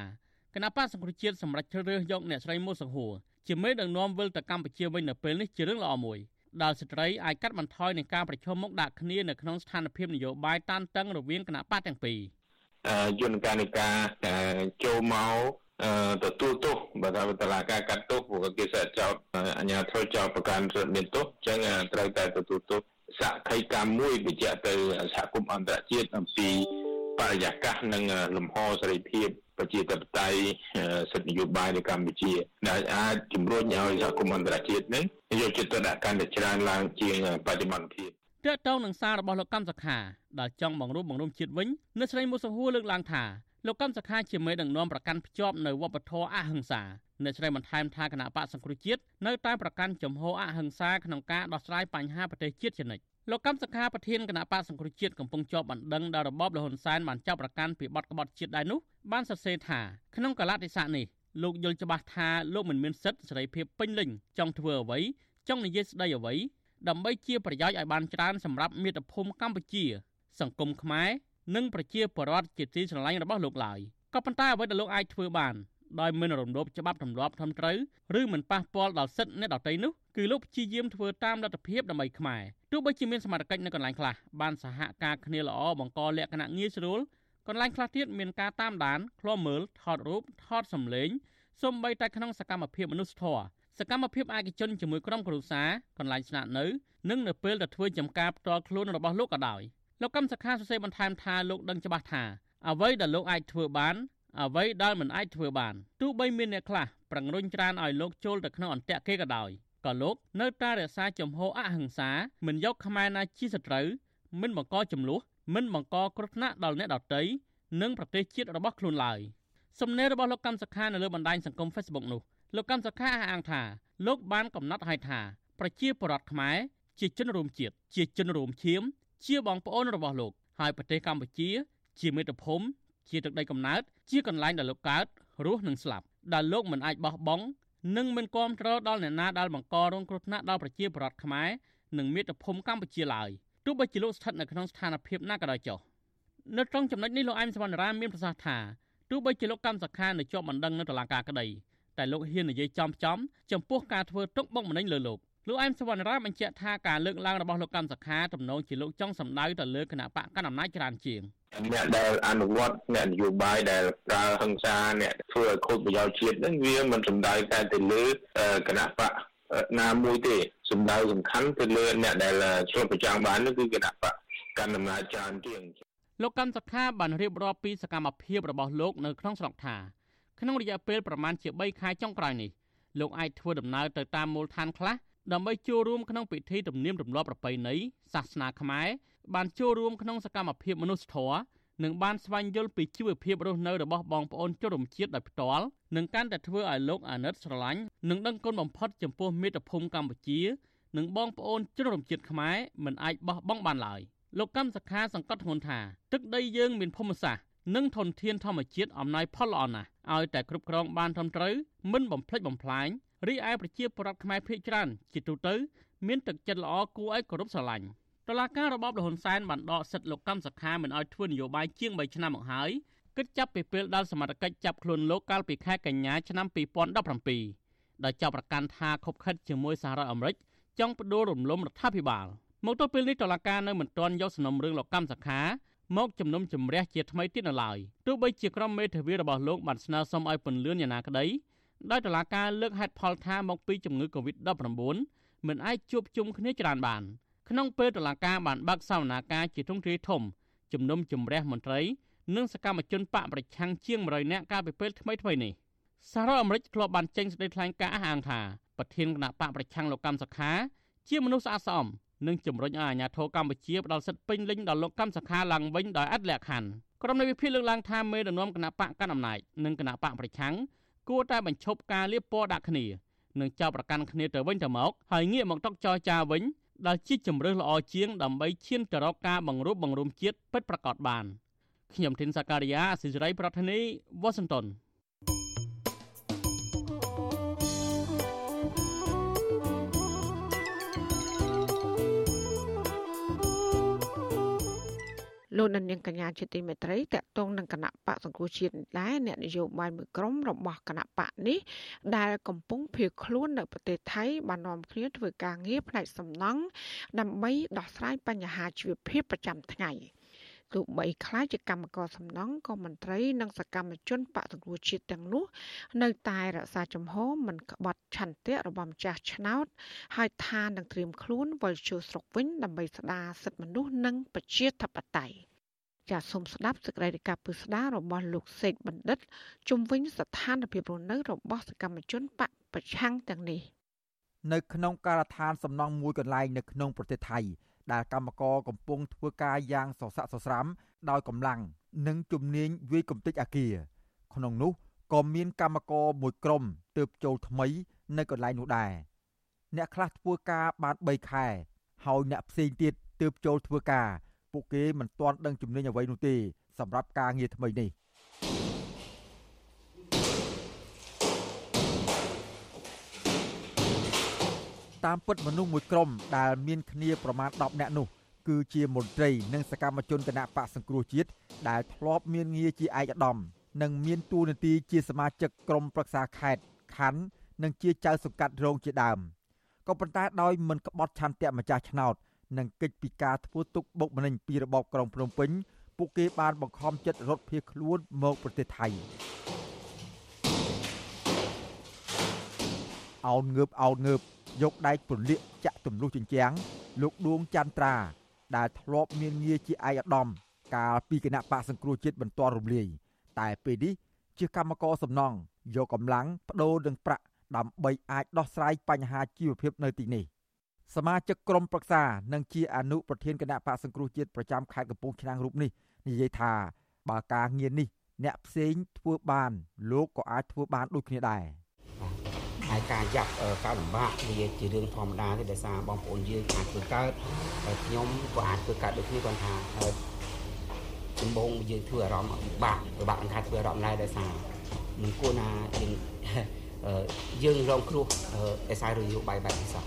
Speaker 13: គណៈបកសង្គ្រោះជាតិសម្រាប់ជ្រើសរើសយកអ្នកស្រីមូសង្ហួរជាមេដឹកនាំវិលទៅកម្ពុជាវិញនៅពេលនេះជារឿងល្អមួយ ដែលស្ត្រីអាចកាត់បន្ថយនឹងការប្រឈមមុខដាក់គ្នានៅក្នុងស្ថានភាពនយោបាយតានតឹងរវាងគណៈបកទាំងពីរ
Speaker 24: យន្តការនៃការចូលមកទទួលទោសបើថាតឡាការកាត់ទោសព្រោះគេ sẽ ចោតអញ្ញាធិចោតប្រកាន់មានទោសអញ្ចឹងត្រូវតែទទួលទោសសហគមន៍មួយបញ្ជាក់ទៅសហគមន៍អន្តរជាតិអំពីបរិយាកាសនិងលំហសេរីភាព ប្រជាធិបតេយ្យសិទ្ធិនយោបាយនៅកម្ពុជាដែលអាចជំរុញឲ្យសហគមន៍អន្តរជាតិនេះយកចិត្តទុកដាក់កាន់តែច្រើនឡើងជាងបច្ចុប្បន្នភាព
Speaker 13: តើតងនឹងសាររបស់លោកកម្មសខាដែលចង់បង្រួបបង្រួមជាតិវិញនៅស្រីមុសហួរលើកឡើងថាលោកកម្មសខាជាមេដឹកនាំប្រកាន់ភ្ជាប់នៅវប្បធម៌អហិង្សាអ្នកស្រីបន្ថែមថាគណៈបកសង្គ្រោះជាតិនៅតែប្រកាន់ជំហរអហិង្សាក្នុងការដោះស្រាយបញ្ហាប្រទេសជាតិជានិច្ច លោកកម្មសខាប្រធានគណៈបកសង្គ្រោះជាតិកំពុងជាប់បណ្ដឹងដល់របបលហ៊ុនសែនបានចាប់ប្រកាន់ពីបទក្បត់ជាតិដែរនោះបានសរសេរថាក្នុងកលតិស័កនេះលោកយល់ច្បាស់ថាលោកមិនមានសិទ្ធិសេរីភាពពេញលេញចង់ធ្វើអ្វីចង់និយាយស្ដីអ្វីដើម្បីជាប្រយោជន៍ឲ្យបានច្រើនសម្រាប់មាតុភូមិកម្ពុជា សង្គមខ្មែរនិងប្រជាពលរដ្ឋជាទីស្រឡាញ់របស់លោកឡើយក៏ប៉ុន្តែអ្វីដែលលោកអាចធ្វើបានដោយមិនរំលោភច្បាប់ទម្លាប់ត្រឹមត្រូវឬមិនប៉ះពាល់ដល់សិទ្ធិអ្នកដទៃនោះ គឺលោកព្យាយាមធ្វើតាមលទ្ធភាពដើម្បីខ្មែរទោះបីជាមានសមត្ថកិច្ចនៅកន្លែងខ្លះបានសហការគ្នាល្អបង្កលក្ខណៈងាយស្រួលកន្លែងខ្លះទៀតមានការតាមដានឃ្លាំមើលថតរូបថតសម្លេងសូម្បីតែក្នុងសកម្មភាពមនុស្សធម៌សកម្មភាពឯកជនជាមួយក្រុមគ្រួសារកន្លែងស្នាក់នៅនិងនៅពេលទៅធ្វើចំការផ្ទាល់ខ្លួនរបស់លោកក៏ដោយលោកកម្មសខាសរសេរបន្ថែមថាលោកដឹងច្បាស់ថាអ្វីដែលលោកអាចធ្វើបានអ្វីដែលមិនអាចធ្វើបានទោះបីមានអ្នកខ្លះប្រឹងរុញច្រានឲ្យលោកចូលទៅក្នុងអន្ទាក់គេក៏ដោយ ក៏លោកនៅតែរក្សាជំហរអហិង្សាមិនយកខ្មែរណាជាសត្រូវមិនបង្កចំនួនមិនបង្កគ្រោះថ្នាក់ដល់អ្នកដទៃនិងប្រទេសជាតិរបស់ខ្លួនឡើយសំណេររបស់លោកកម្មសខានៅលើបណ្ដាញសង្គម Facebook នោះលោកកម្មសខាអះអាងថាលោកបានកំណត់ឲ្យថាប្រជាពលរដ្ឋខ្មែរជាជនរួមជាតិជាជនរួមឈាម ជាបងប្អូនរបស់លោក ហើយប្រទេសកម្ពុជា ជាមាតុភូមិជាទឹកដីកំណើតជាកន្លែងដែលលោកកើតរស់និងស្លាប់ដែលលោកមិនអាចបោះបង់ និងមិនគាំទ្រដល់អ្នកណាដែលបង្ករងគ្រោះថ្នាក់ដល់ប្រជាពលរដ្ឋខ្មែរនិងមាតុភូមិកម្ពុជាឡើយទោះបីជាលោកស្ថិតនៅក្នុងស្ថានភាពណាក៏ដោយចុះនៅត្រង់ចំណុចនេះលោកអែមសវណ្ណរាមានប្រសាសន៍ថាទោះបីជាលោកកម្មសខានៅជាប់បណ្ដឹងនៅតុលាការក្តីតែលោកហ៊ាននិយាយចំចំចំពោះការធ្វើទុកបុកម្នេញលើលោក លោកអែមសវណ្ណរាបញ្ជាក់ថាការលើកឡើងរបស់លោកកម្មសខាទំនងជាលោកចង់សម្ដៅទៅលើគណៈបកកណ្ដាលអំណាចច្រើនជាង
Speaker 24: អ្នកដែលអនុវត្តអ្នកនយោបាយដែលប្រើហិង្សាអ្នកធ្វើឲ្យខូចប្រយោជន៍ជាតិហ្នឹងវាមិនសំដៅតែទៅលើគណៈបកណាមួយទេសំដៅសំខាន់ទៅលើអ្នកដែលឆ្លុះប្រចាំបាននោះគឺគណៈបកកណ្ដាលអំណាចច្រើនជាង
Speaker 13: លោកកម្មសខាបានរៀបរាប់ពីសកម្មភាពរបស់លោកនៅក្នុងស្រុកថាក្នុងរយៈពេលប្រមាណជា3ខែចុងក្រោយនេះលោកអាចធ្វើដំណើរទៅតាមមូលដ្ឋានខ្លះ ដើម្បីចូលរួមក្នុងពិធីទំនៀមទម្លាប់ប្រពៃណីសាសនាខ្មែរបានចូលរួមក្នុងសកម្មភាពមនុស្សធម៌និងបានស្វែងយល់ពីជីវភាពរស់នៅរបស់បងប្អូនជនរួមជាតិដោយផ្ទាល់និងកាន់តែធ្វើឲ្យលោកអាណិតស្រឡាញ់និងដឹងគុណបំផុតចំពោះមាតុភូមិកម្ពុជា និងបងប្អូនជនរួមជាតិខ្មែរមិនអាចបោះបង់បានឡើយលោកកម្មសខាសង្កត់ធ្ងន់ថាទឹកដីយើងមានភូមិសាស្ត្រនិងធនធានធម្មជាតិអំណោយផលល្អណាស់ឲ្យតែគ្រប់គ្រងបានត្រឹមត្រូវមិនបំផ្លិចបំផ្លាញរីឯប្រជាពលរដ្ឋខ្មែរភាគច្រើនជាទូទៅមានទឹកចិត្តល្អគួរឲ្យគោរពស្រឡាញ់តឡាការរបបលហ៊ុនសែនបានដកសិទ្ធិលោកកម្មសខាមិនឲ្យធ្វើនយោបាយជាង3ឆ្នាំមកហើយគិតចាប់ពីពេលដល់សមត្ថកិច្ចចាប់ខ្លួនលោកកាលពីខែកញ្ញាឆ្នាំ2017ដោយចាប់ប្រកាន់ថាខົບខិតជាមួយសហរដ្ឋអាមេរិកចង់បដូររំលំរដ្ឋាភិបាលមកទល់ពេលនេះតឡាការនៅមិនទាន់យកសំណុំរឿងលោកកម្មសខាមកជំនុំជម្រះជាថ្មីទៀតនៅឡើយទោះបីជាក្រុមមេធាវីរបស់លោកបានស្នើសុំឲ្យពន្លឿនយ៉ាងណាក្តី ដោយតឡាការលើកហេតុផលថាមកពីជំងឺ Covid-19 មិនអាចជួបជុំគ្នាច្រើនបានក្នុងពេលតឡាការបានបើកសវនាការជាទ្រង់ទ្រាយធំជំនុំជម្រះមន្ត្រីនិងសកម្មជនបកប្រឆាំងជាង100នាក់កាលពីពេលថ្មីថ្មីនេះសហរដ្ឋអាមេរិកធ្លាប់បានចេញសេចក្តីថ្លែងការណ៍អះអាងថាប្រធានគណៈបកប្រឆាំងលោកកម្មសខាជាមនុស្សស្អាតស្អំនិងជំរុញឲ្យអាជ្ញាធរកម្ពុជាផ្ដល់សិទ្ធិពេញលេញដល់លោកកម្មសខាឡើងវិញដោយអត់លក្ខខណ្ឌក្រុមនៃវិភាគលើកឡើងថាមេដឹកនាំគណៈបកកណ្ដាលអំណាចនិងគណៈបកប្រឆាំង គួរតែបញ្ឈប់ការលាបពណ៌ដាក់គ្នានិងចោទប្រកាន់គ្នាទៅវិញទៅមកហើយងាកមកតុកចរចាវិញដែលជាជំរើសល្អជាងដើម្បីឈានទៅរកការបង្រួបបង្រួមជាតិពិតប្រាកដបានខ្ញុំធីនសាការីយ៉ាអសិរ័យប្រធានីវ៉ាស៊ីនតោន
Speaker 4: លោកនាងកញ្ញាជាទីមេត្រីតកតងនឹងគណៈបកសង្គ្រោះជាតិដែរអ្នកនយោបាយមួយក្រុមរបស់គណៈបកនេះដែលកំពុងភៀសខ្លួននៅប្រទេសថៃបាននាំគ្នាធ្វើការងារផ្នែកសំណង់ដើម្បីដោះស្រាយបញ្ហាជីវភាពប្រចាំថ្ងៃ ទោះបីខ្លាចជាកម្មករសំណង់ក៏មន្ត្រីនិងសកម្មជនបកសង្គ្រោះជាតិទាំងនោះនៅតែរក្សាជំហរមិនក្បត់ឆន្ទៈរបស់ម្ចាស់ឆ្នោតហើយថានឹងត្រៀមខ្លួនវិលចូលស្រុកវិញដើម្បីស្ដារសិទ្ធិមនុស្សនិងប្រជាធិបតេយ្យចាសសូមស្ដាប់សេចក្តីរាយការណ៍ពិស្ដាររបស់លោកសេកបណ្ឌិតជំវិញស្ថានភាពរស់នៅរបស់សកម្មជនបកប្រឆាំងទាំងនេះ
Speaker 25: នៅក្នុងការដ្ឋានសំណង់មួយកន្លែងនៅក្នុងប្រទេសថៃ ដែលកម្មករកំពុងធ្វើការយ៉ាងសស័កសស្រាំដោយកម្លាំងនិងជំនាញវាយកំទេចអាគារក្នុងនោះក៏មានកម្មករមួយក្រុមទើបចូលថ្មីនៅកន្លែងនោះដែរអ្នកខ្លះធ្វើការបាន3ខែហើយអ្នកផ្សេងទៀតទើបចូលធ្វើការ ពួកគេមិនទាន់ដឹងជំនាញអ្វីនោះទេសម្រាប់ការងារថ្មីនេះ តាមពិតមនុស្សមួយក្រុមដែលមានគ្នាប្រមាណ10នាក់នោះគឺជាមន្ត្រីនិងសកម្មជនគណៈបកសង្គ្រោះជាតិដែលធ្លាប់មានងារជាឯកឧត្តមនិងមានតួនាទីជាសមាជិកក្រុមប្រឹក្សាខេត្តខណ្ឌនិងជាចៅសង្កាត់រងជាដើមក៏ប៉ុន្តែដោយមិនក្បត់ឆន្ទៈម្ចាស់ឆ្នោតនិងកិច្ចពីការធ្វើទុកបុកម្នេញពីរបបក្រុងភ្នំពេញពួកគេបានបង្ខំចិត្តរត់ភៀសខ្លួនមកប្រទេសថៃអោនងើបអោនងើប យកដែកពន្លាកចាក់ទម្លុះជញ្ជាំងលោកដួងចន្ទ្រា ដែលធ្លាប់មានងារជាឯកឧត្តមកាលពីគណៈបកសង្គ្រោះជាតិបន្តរំលាយតែពេលនេះជាកម្មករសំណង់យកកម្លាំងបដូរនឹងប្រាក់ដើម្បីអាចដោះស្រាយបញ្ហាជីវភាពនៅទីនេះសមាជិកក្រុមប្រឹក្សានិងជាអនុប្រធានគណៈបកសង្គ្រោះជាតិប្រចាំខេត្តកំពង់ឆ្នាំងរូបនេះនិយាយថាបើការងារនេះអ្នកផ្សេងធ្វើបានលោកក៏អាចធ្វើបានដូចគ្នាដែរ
Speaker 26: ហើយការយ៉ាប់ការលំបាកវាជារឿងធម្មតាទេដោយសារបងប្អូនយើងអាចធ្វើកើតខ្ញុំក៏អាចធ្វើកើតដូចគ្នាគាត់ថាហើយដំបូងយើងធ្វើអារម្មណ៍ពិបាកពិបាកមិនថាធ្វើអារម្មណ៍ដែរដោយសារមិនគួរណាយើងយើងរងគ្រោះដោយសាររឿងយោបាយបែបនេះសោះ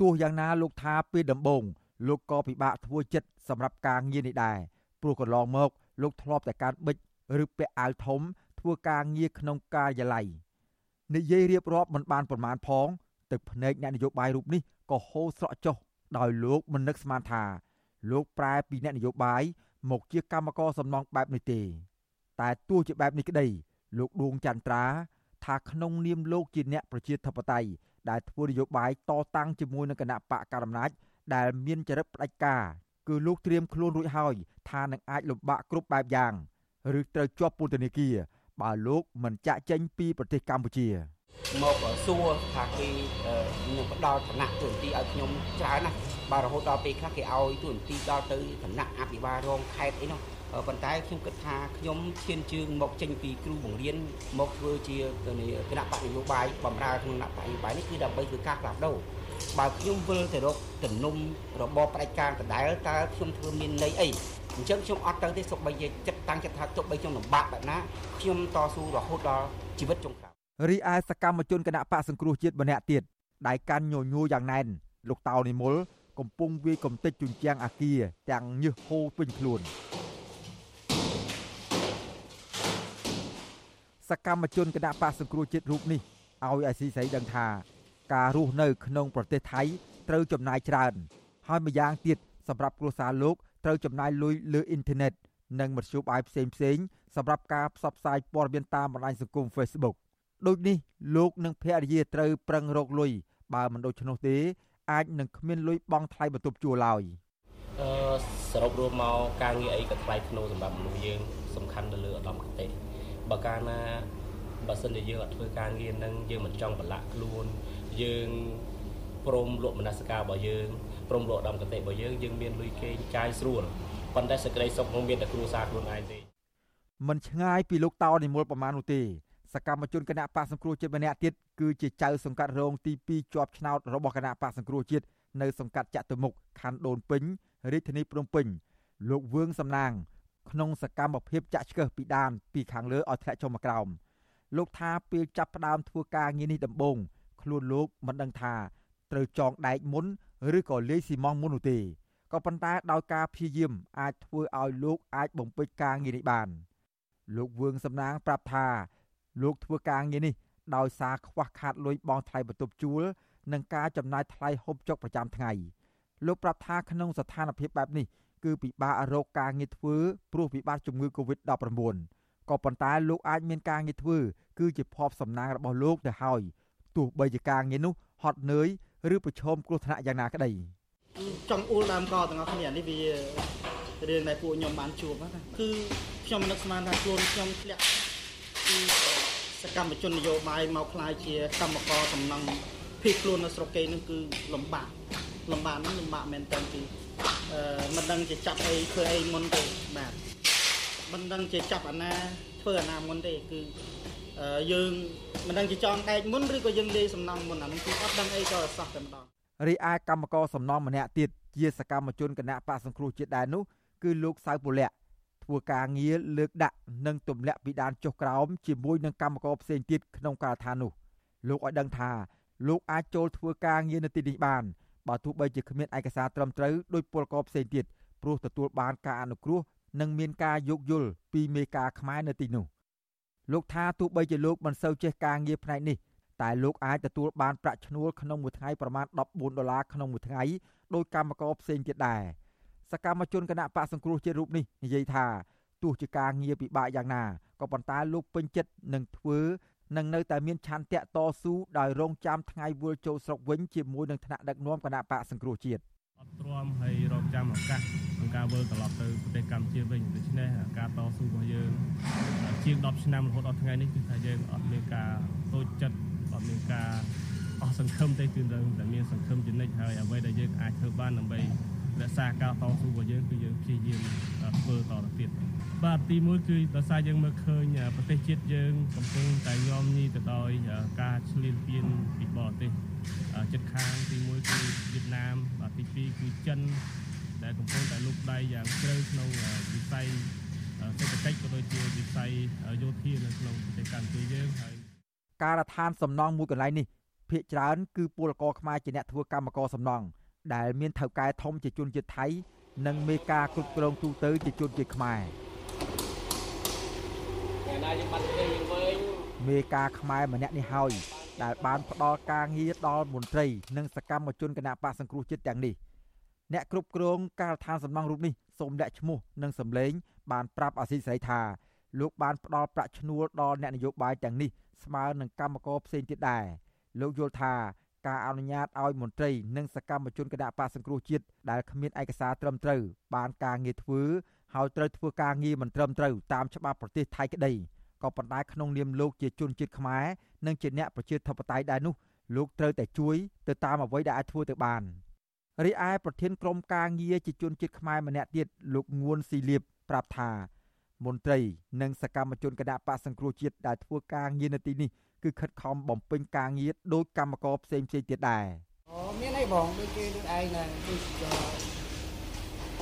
Speaker 25: ទោះយ៉ាងណាលោកថាពេលដំបូងលោកក៏ពិបាកធ្វើចិត្តសម្រាប់ការងារនេះដែរព្រោះកន្លងមកលោកធ្លាប់តែការបិចឬពាក់អាវធំធ្វើការងារក្នុងការិយាល័យ និយាយរៀបរាប់មិនបានប្រមាណផងទឹកភ្នែកអ្នកនយោបាយរូបនេះក៏ហូរស្រក់ចុះដោយលោកមិននឹកស្មានថា លោកប្រែពីអ្នកនយោបាយមកជាកម្មករសំណងបែបនេះទេ តែទោះជាបែបនេះក្តី លោកដួងចន្ទ្រាថាក្នុងនាមលោកជាអ្នកប្រជាធិបតេយ្យដែលធ្វើនយោបាយតតាំងជាមួយនឹងគណៈបកកណ្ដាលអំណាចដែលមានចរិតផ្ដាច់ការគឺលោកត្រៀមខ្លួនរួចហើយថានឹងអាចលំបាកគ្រប់បែបយ៉ាង ឬត្រូវជាប់ពន្ធនាគារ បើលោកមិនចាក់ចេញពីប្រទេសកម្ពុជា
Speaker 26: មកសួរថាគេនឹងផ្ដល់ឋានៈទូនទីឲ្យខ្ញុំច្រើនណាស់បើរហូតដល់ពេលខ្លះគេឲ្យទូនទីដល់ទៅឋានៈអភិបាលរងខេត្តអីនោះប៉ុន្តែខ្ញុំគិតថាខ្ញុំឈានជើងមកចេញពីគ្រូបង្រៀនមកធ្វើជាគណៈបកនយោបាយបំរើក្នុងគណៈបកនយោបាយនេះគឺដើម្បីធ្វើការផ្លាស់ប្ដូរបើខ្ញុំវិលទៅរកទំនុំរបបផ្ដាច់ការដដែលតើខ្ញុំធ្វើមានន័យអី អញ្ចឹងខ្ញុំអត់ទៅទេសូម្បីជាចិត្តតាំងចិត្តថាទោះបីខ្ញុំលំបាកបែបណាខ្ញុំតស៊ូរហូតដល់ជីវិតចុងក្រោយ
Speaker 25: រីឯសកម្មជនគណៈបកសង្គ្រោះជាតិម្នាក់ទៀតដែលកាន់ញញួរយ៉ាងណែនលោកតោនិមលកំពុងវាយកំទេចជញ្ជាំងអាគារទាំងញើសហូរពេញខ្លួនសកម្មជនគណៈបកសង្គ្រោះជាតិរូបនេះឲ្យអាស៊ីសេរីដឹងថាការរស់នៅក្នុងប្រទេសថៃត្រូវចំណាយច្រើន ហើយម្យ៉ាងទៀតសម្រាប់គ្រួសារលោក ត្រូវចំណាយលុយលើអ៊ីនធឺណិតនិងមធ្យោបាយផ្សេងផ្សេងសម្រាប់ការផ្សព្វផ្សាយព័ត៌មានតាមបណ្ដាញសង្គម Facebook ដូចនេះលោកនិងភរិយាត្រូវប្រឹងរកលុយបើមិនដូច្នោះទេ អាចនឹងគ្មានលុយបង់ថ្លៃបន្ទប់ជួលឡើយ
Speaker 27: អឺសរុបរួមមកការងារអីក៏ថ្លៃធ្នូសម្រាប់មនុស្សយើងសំខាន់ទៅលើឧត្តមគតិបើកាលណាបើសិនជាយើងអត់ធ្វើការងារនឹងយើងមិនចង់ប្រឡាក់ខ្លួនយើងព្រមលក់មនសិការរបស់យើង ព្រមលក់ដំកតិរបស់យើងយើងមានលុយគេចាយស្រួលប៉ុន្តែសេចក្តីសុខនឹងមានតែគ្រួសារខ្លួនឯងទេ
Speaker 25: មិនឆ្ងាយពីលោកតោនិមលប្រមាណនោះទេសកម្មជនគណៈបកសង្គ្រោះជាតិម្នាក់ទៀតគឺជាចៅសង្កាត់រងទី2ជាប់ឆ្នោតរបស់គណៈបកសង្គ្រោះជាតិនៅសង្កាត់ចតុមុខខណ្ឌដូនពេញរាជធានីភ្នំពេញលោកវឿងសំណាង ក្នុងសកម្មភាពចាក់ឆ្កឹះពីដានពីខាងលើឲ្យធ្លាក់ចុះមកក្រោមលោកថាពេលចាប់ផ្ដើមធ្វើការងារនេះដំបូងខ្លួនលោកមិនដឹងថាត្រូវចងដែកមុន ឬក៏លាយស៊ីម៉ងមុននោះទេក៏ប៉ុន្តែដោយការព្យាយាមអាចធ្វើឲ្យលោកអាចបំពេញការងារនេះបាន លោកវឿងសំណាងប្រាប់ថា លោកធ្វើការងារនេះដោយសារខ្វះខាតលុយបង់ថ្លៃបន្ទប់ជួលនិងការចំណាយថ្លៃហូបចុកប្រចាំថ្ងៃលោកប្រាប់ថាក្នុងស្ថានភាពបែបនេះគឺពិបាករកការងារធ្វើព្រោះវិបត្តិជំងឺ Covid-19 ក៏ប៉ុន្តែលោកអាចមានការងារធ្វើគឺជាភ័ព្វសំណាងរបស់លោកទៅហើយទោះបីជាការងារនោះហត់នឿយ ឬប្រឈមគ្រោះថ្នាក់យ៉ាងណាក្តី
Speaker 28: ចង់អ៊ូលដើមកទាំងអស់គ្នានេះវារឿងដែលពួកខ្ញុំបានជួបណាគឺខ្ញុំនឹកស្មានថាខ្លួនខ្ញុំធ្លាក់ពីសកម្មជននយោបាយមកខ្លាយជាកម្មករសំណង់ភីខ្លួននៅស្រុកគេនឹងគឺលំបាកលំបាកហ្នឹងលំបាកមែនតើគឺអឺមិនដឹងជាចាប់អីធ្វើអីមុនទេបាទមិនដឹងជាចាប់អាណាធ្វើអាណាមុនទេគឺ យើងមិនដឹងជាចង់ដែកមុនឬក៏យើងលេសំណងមុនអានោះគឺអត់ដឹងអីក៏សោះតែម្ដង
Speaker 25: រីឯកម្មករសំណងម្នាក់ទៀតជាសកម្មជនគណៈបកសង្គ្រោះជាតិដែរនោះគឺលោកសៅពលៈធ្វើការងារលើកដាក់និងទម្លាក់ពីដានចុះក្រោមជាមួយនឹងកម្មករផ្សេងទៀតក្នុងការដ្ឋាននោះលោកឲ្យដឹងថាលោកអាចចូលធ្វើការងារនៅទីនេះបានបើទោះបីជាគ្មានឯកសារត្រឹមត្រូវដោយពលករផ្សេងទៀតព្រោះទទួលបានការអនុគ្រោះនិងមានការយោគយល់ពីមេការខ្មែរនៅទីនោះ លោកថាទោះបីជាលោកមិនសូវចេះការងារផ្នែកនេះតែលោកអាចទទួលបានប្រាក់ឈ្នួលក្នុងមួយថ្ងៃប្រមាណ14ដុល្លារក្នុងមួយថ្ងៃដោយកម្មករផ្សេងទៀតដែរសកម្មជនគណៈបកសង្គ្រោះជាតិរូបនេះនិយាយថាទោះជាការងារពិបាកយ៉ាងណាក៏ប៉ុន្តែលោកពេញចិត្តនឹងធ្វើនឹងនៅតែមានឆន្ទៈតស៊ូដោយរងចាំថ្ងៃវិលចូលស្រុកវិញជាមួយនឹងថ្នាក់ដឹកនាំគណៈបកសង្គ្រោះជាតិ
Speaker 17: អត់ទ្រាំហើយរងចាំឱកាសក្នុងការវិលត្រឡប់ទៅប្រទេសកម្ពុជាវិញដូច្នេះការតស៊ូរបស់យើង ជាង10ឆ្នាំរហូតដល់ថ្ងៃនេះគឺថាយើងអត់មានការតូចចិត្តអត់មានការអស់សង្ឃឹមទេគឺនៅតែមានសង្ឃឹមជានិច្ចហើយអ្វីដែលយើងអាចធ្វើបានដើម្បីរក្សាការតស៊ូរបស់យើងគឺយើងព្យាយាមធ្វើតទៅទៀតបាទទីមួយគឺដោយសារយើងមើលឃើញប្រទេសជាតិយើងកំពុងតែញោមញីទៅដោយការឈ្លានពានពីបរទេសចិត្តខាងទីមួយគឺវៀតណាមបាទទីពីរគឺចិនដែលកំពុងតែលុបដៃយ៉ាងជ្រៅក្នុងវិស័យ សេដ្ឋកិច្ចក៏ដូចជាវិស័យយោធានៅក្នុងប្រទេសកម្ពុជាយើងហើយ
Speaker 25: ការដ្ឋានសំណង់មួយកន្លែងនេះភ្នាក់ច្រើនគឺពលករខ្មែរជាអ្នកធ្វើកម្មករសំណង់ដែលមានថៅកែធំជាជនជាតិថៃ និងមេការគ្រប់គ្រងទូទៅជាជនជាតិខ្មែរមេការខ្មែរម្នាក់នេះហើយដែលបានផ្ដល់ការងារដល់មន្ត្រី និងសកម្មជនគណៈបកសង្គ្រោះជាតិទាំងនេះអ្នកគ្រប់គ្រងការដ្ឋានសំណង់រូបនេះសូមលាក់ឈ្មោះនិងសម្លេង បានប្រាប់អាស៊ីសេរីថាលោកបានផ្ដល់ប្រាក់ឈ្នួលដល់អ្នកនយោបាយទាំងនេះស្មើនឹងកម្មករផ្សេងទៀតដែរលោកយល់ថាការអនុញ្ញាតឲ្យមន្ត្រីនិងសកម្មជនគណៈបកសង្គ្រោះជាតិដែលគ្មានឯកសារត្រឹមត្រូវបានការងារធ្វើហើយត្រូវធ្វើការងារមិនត្រឹមត្រូវតាមច្បាប់ប្រទេសថៃក្តីក៏ប៉ុន្តែក្នុងនាមលោកជាជនជាតិខ្មែរនិងជាអ្នកប្រជាធិបតេយ្យដែរនោះលោកត្រូវតែជួយទៅតាមអ្វីដែលអាចធ្វើទៅបានរីឯប្រធានក្រុមការងារជាជនជាតិខ្មែរម្នាក់ទៀតលោកងួនស៊ីលៀប ប្រាប់ថាមន្ត្រីនិងសកម្មជនគណៈបកសង្គ្រោះជាតិដែលធ្វើការងារនៅទីនេះគឺខិតខំបំពេញការងារដោយកម្មករផ្សេងផ្សេងទៀតដែរ
Speaker 28: អូមានអីបងដូចគេដូចឯងណាដូច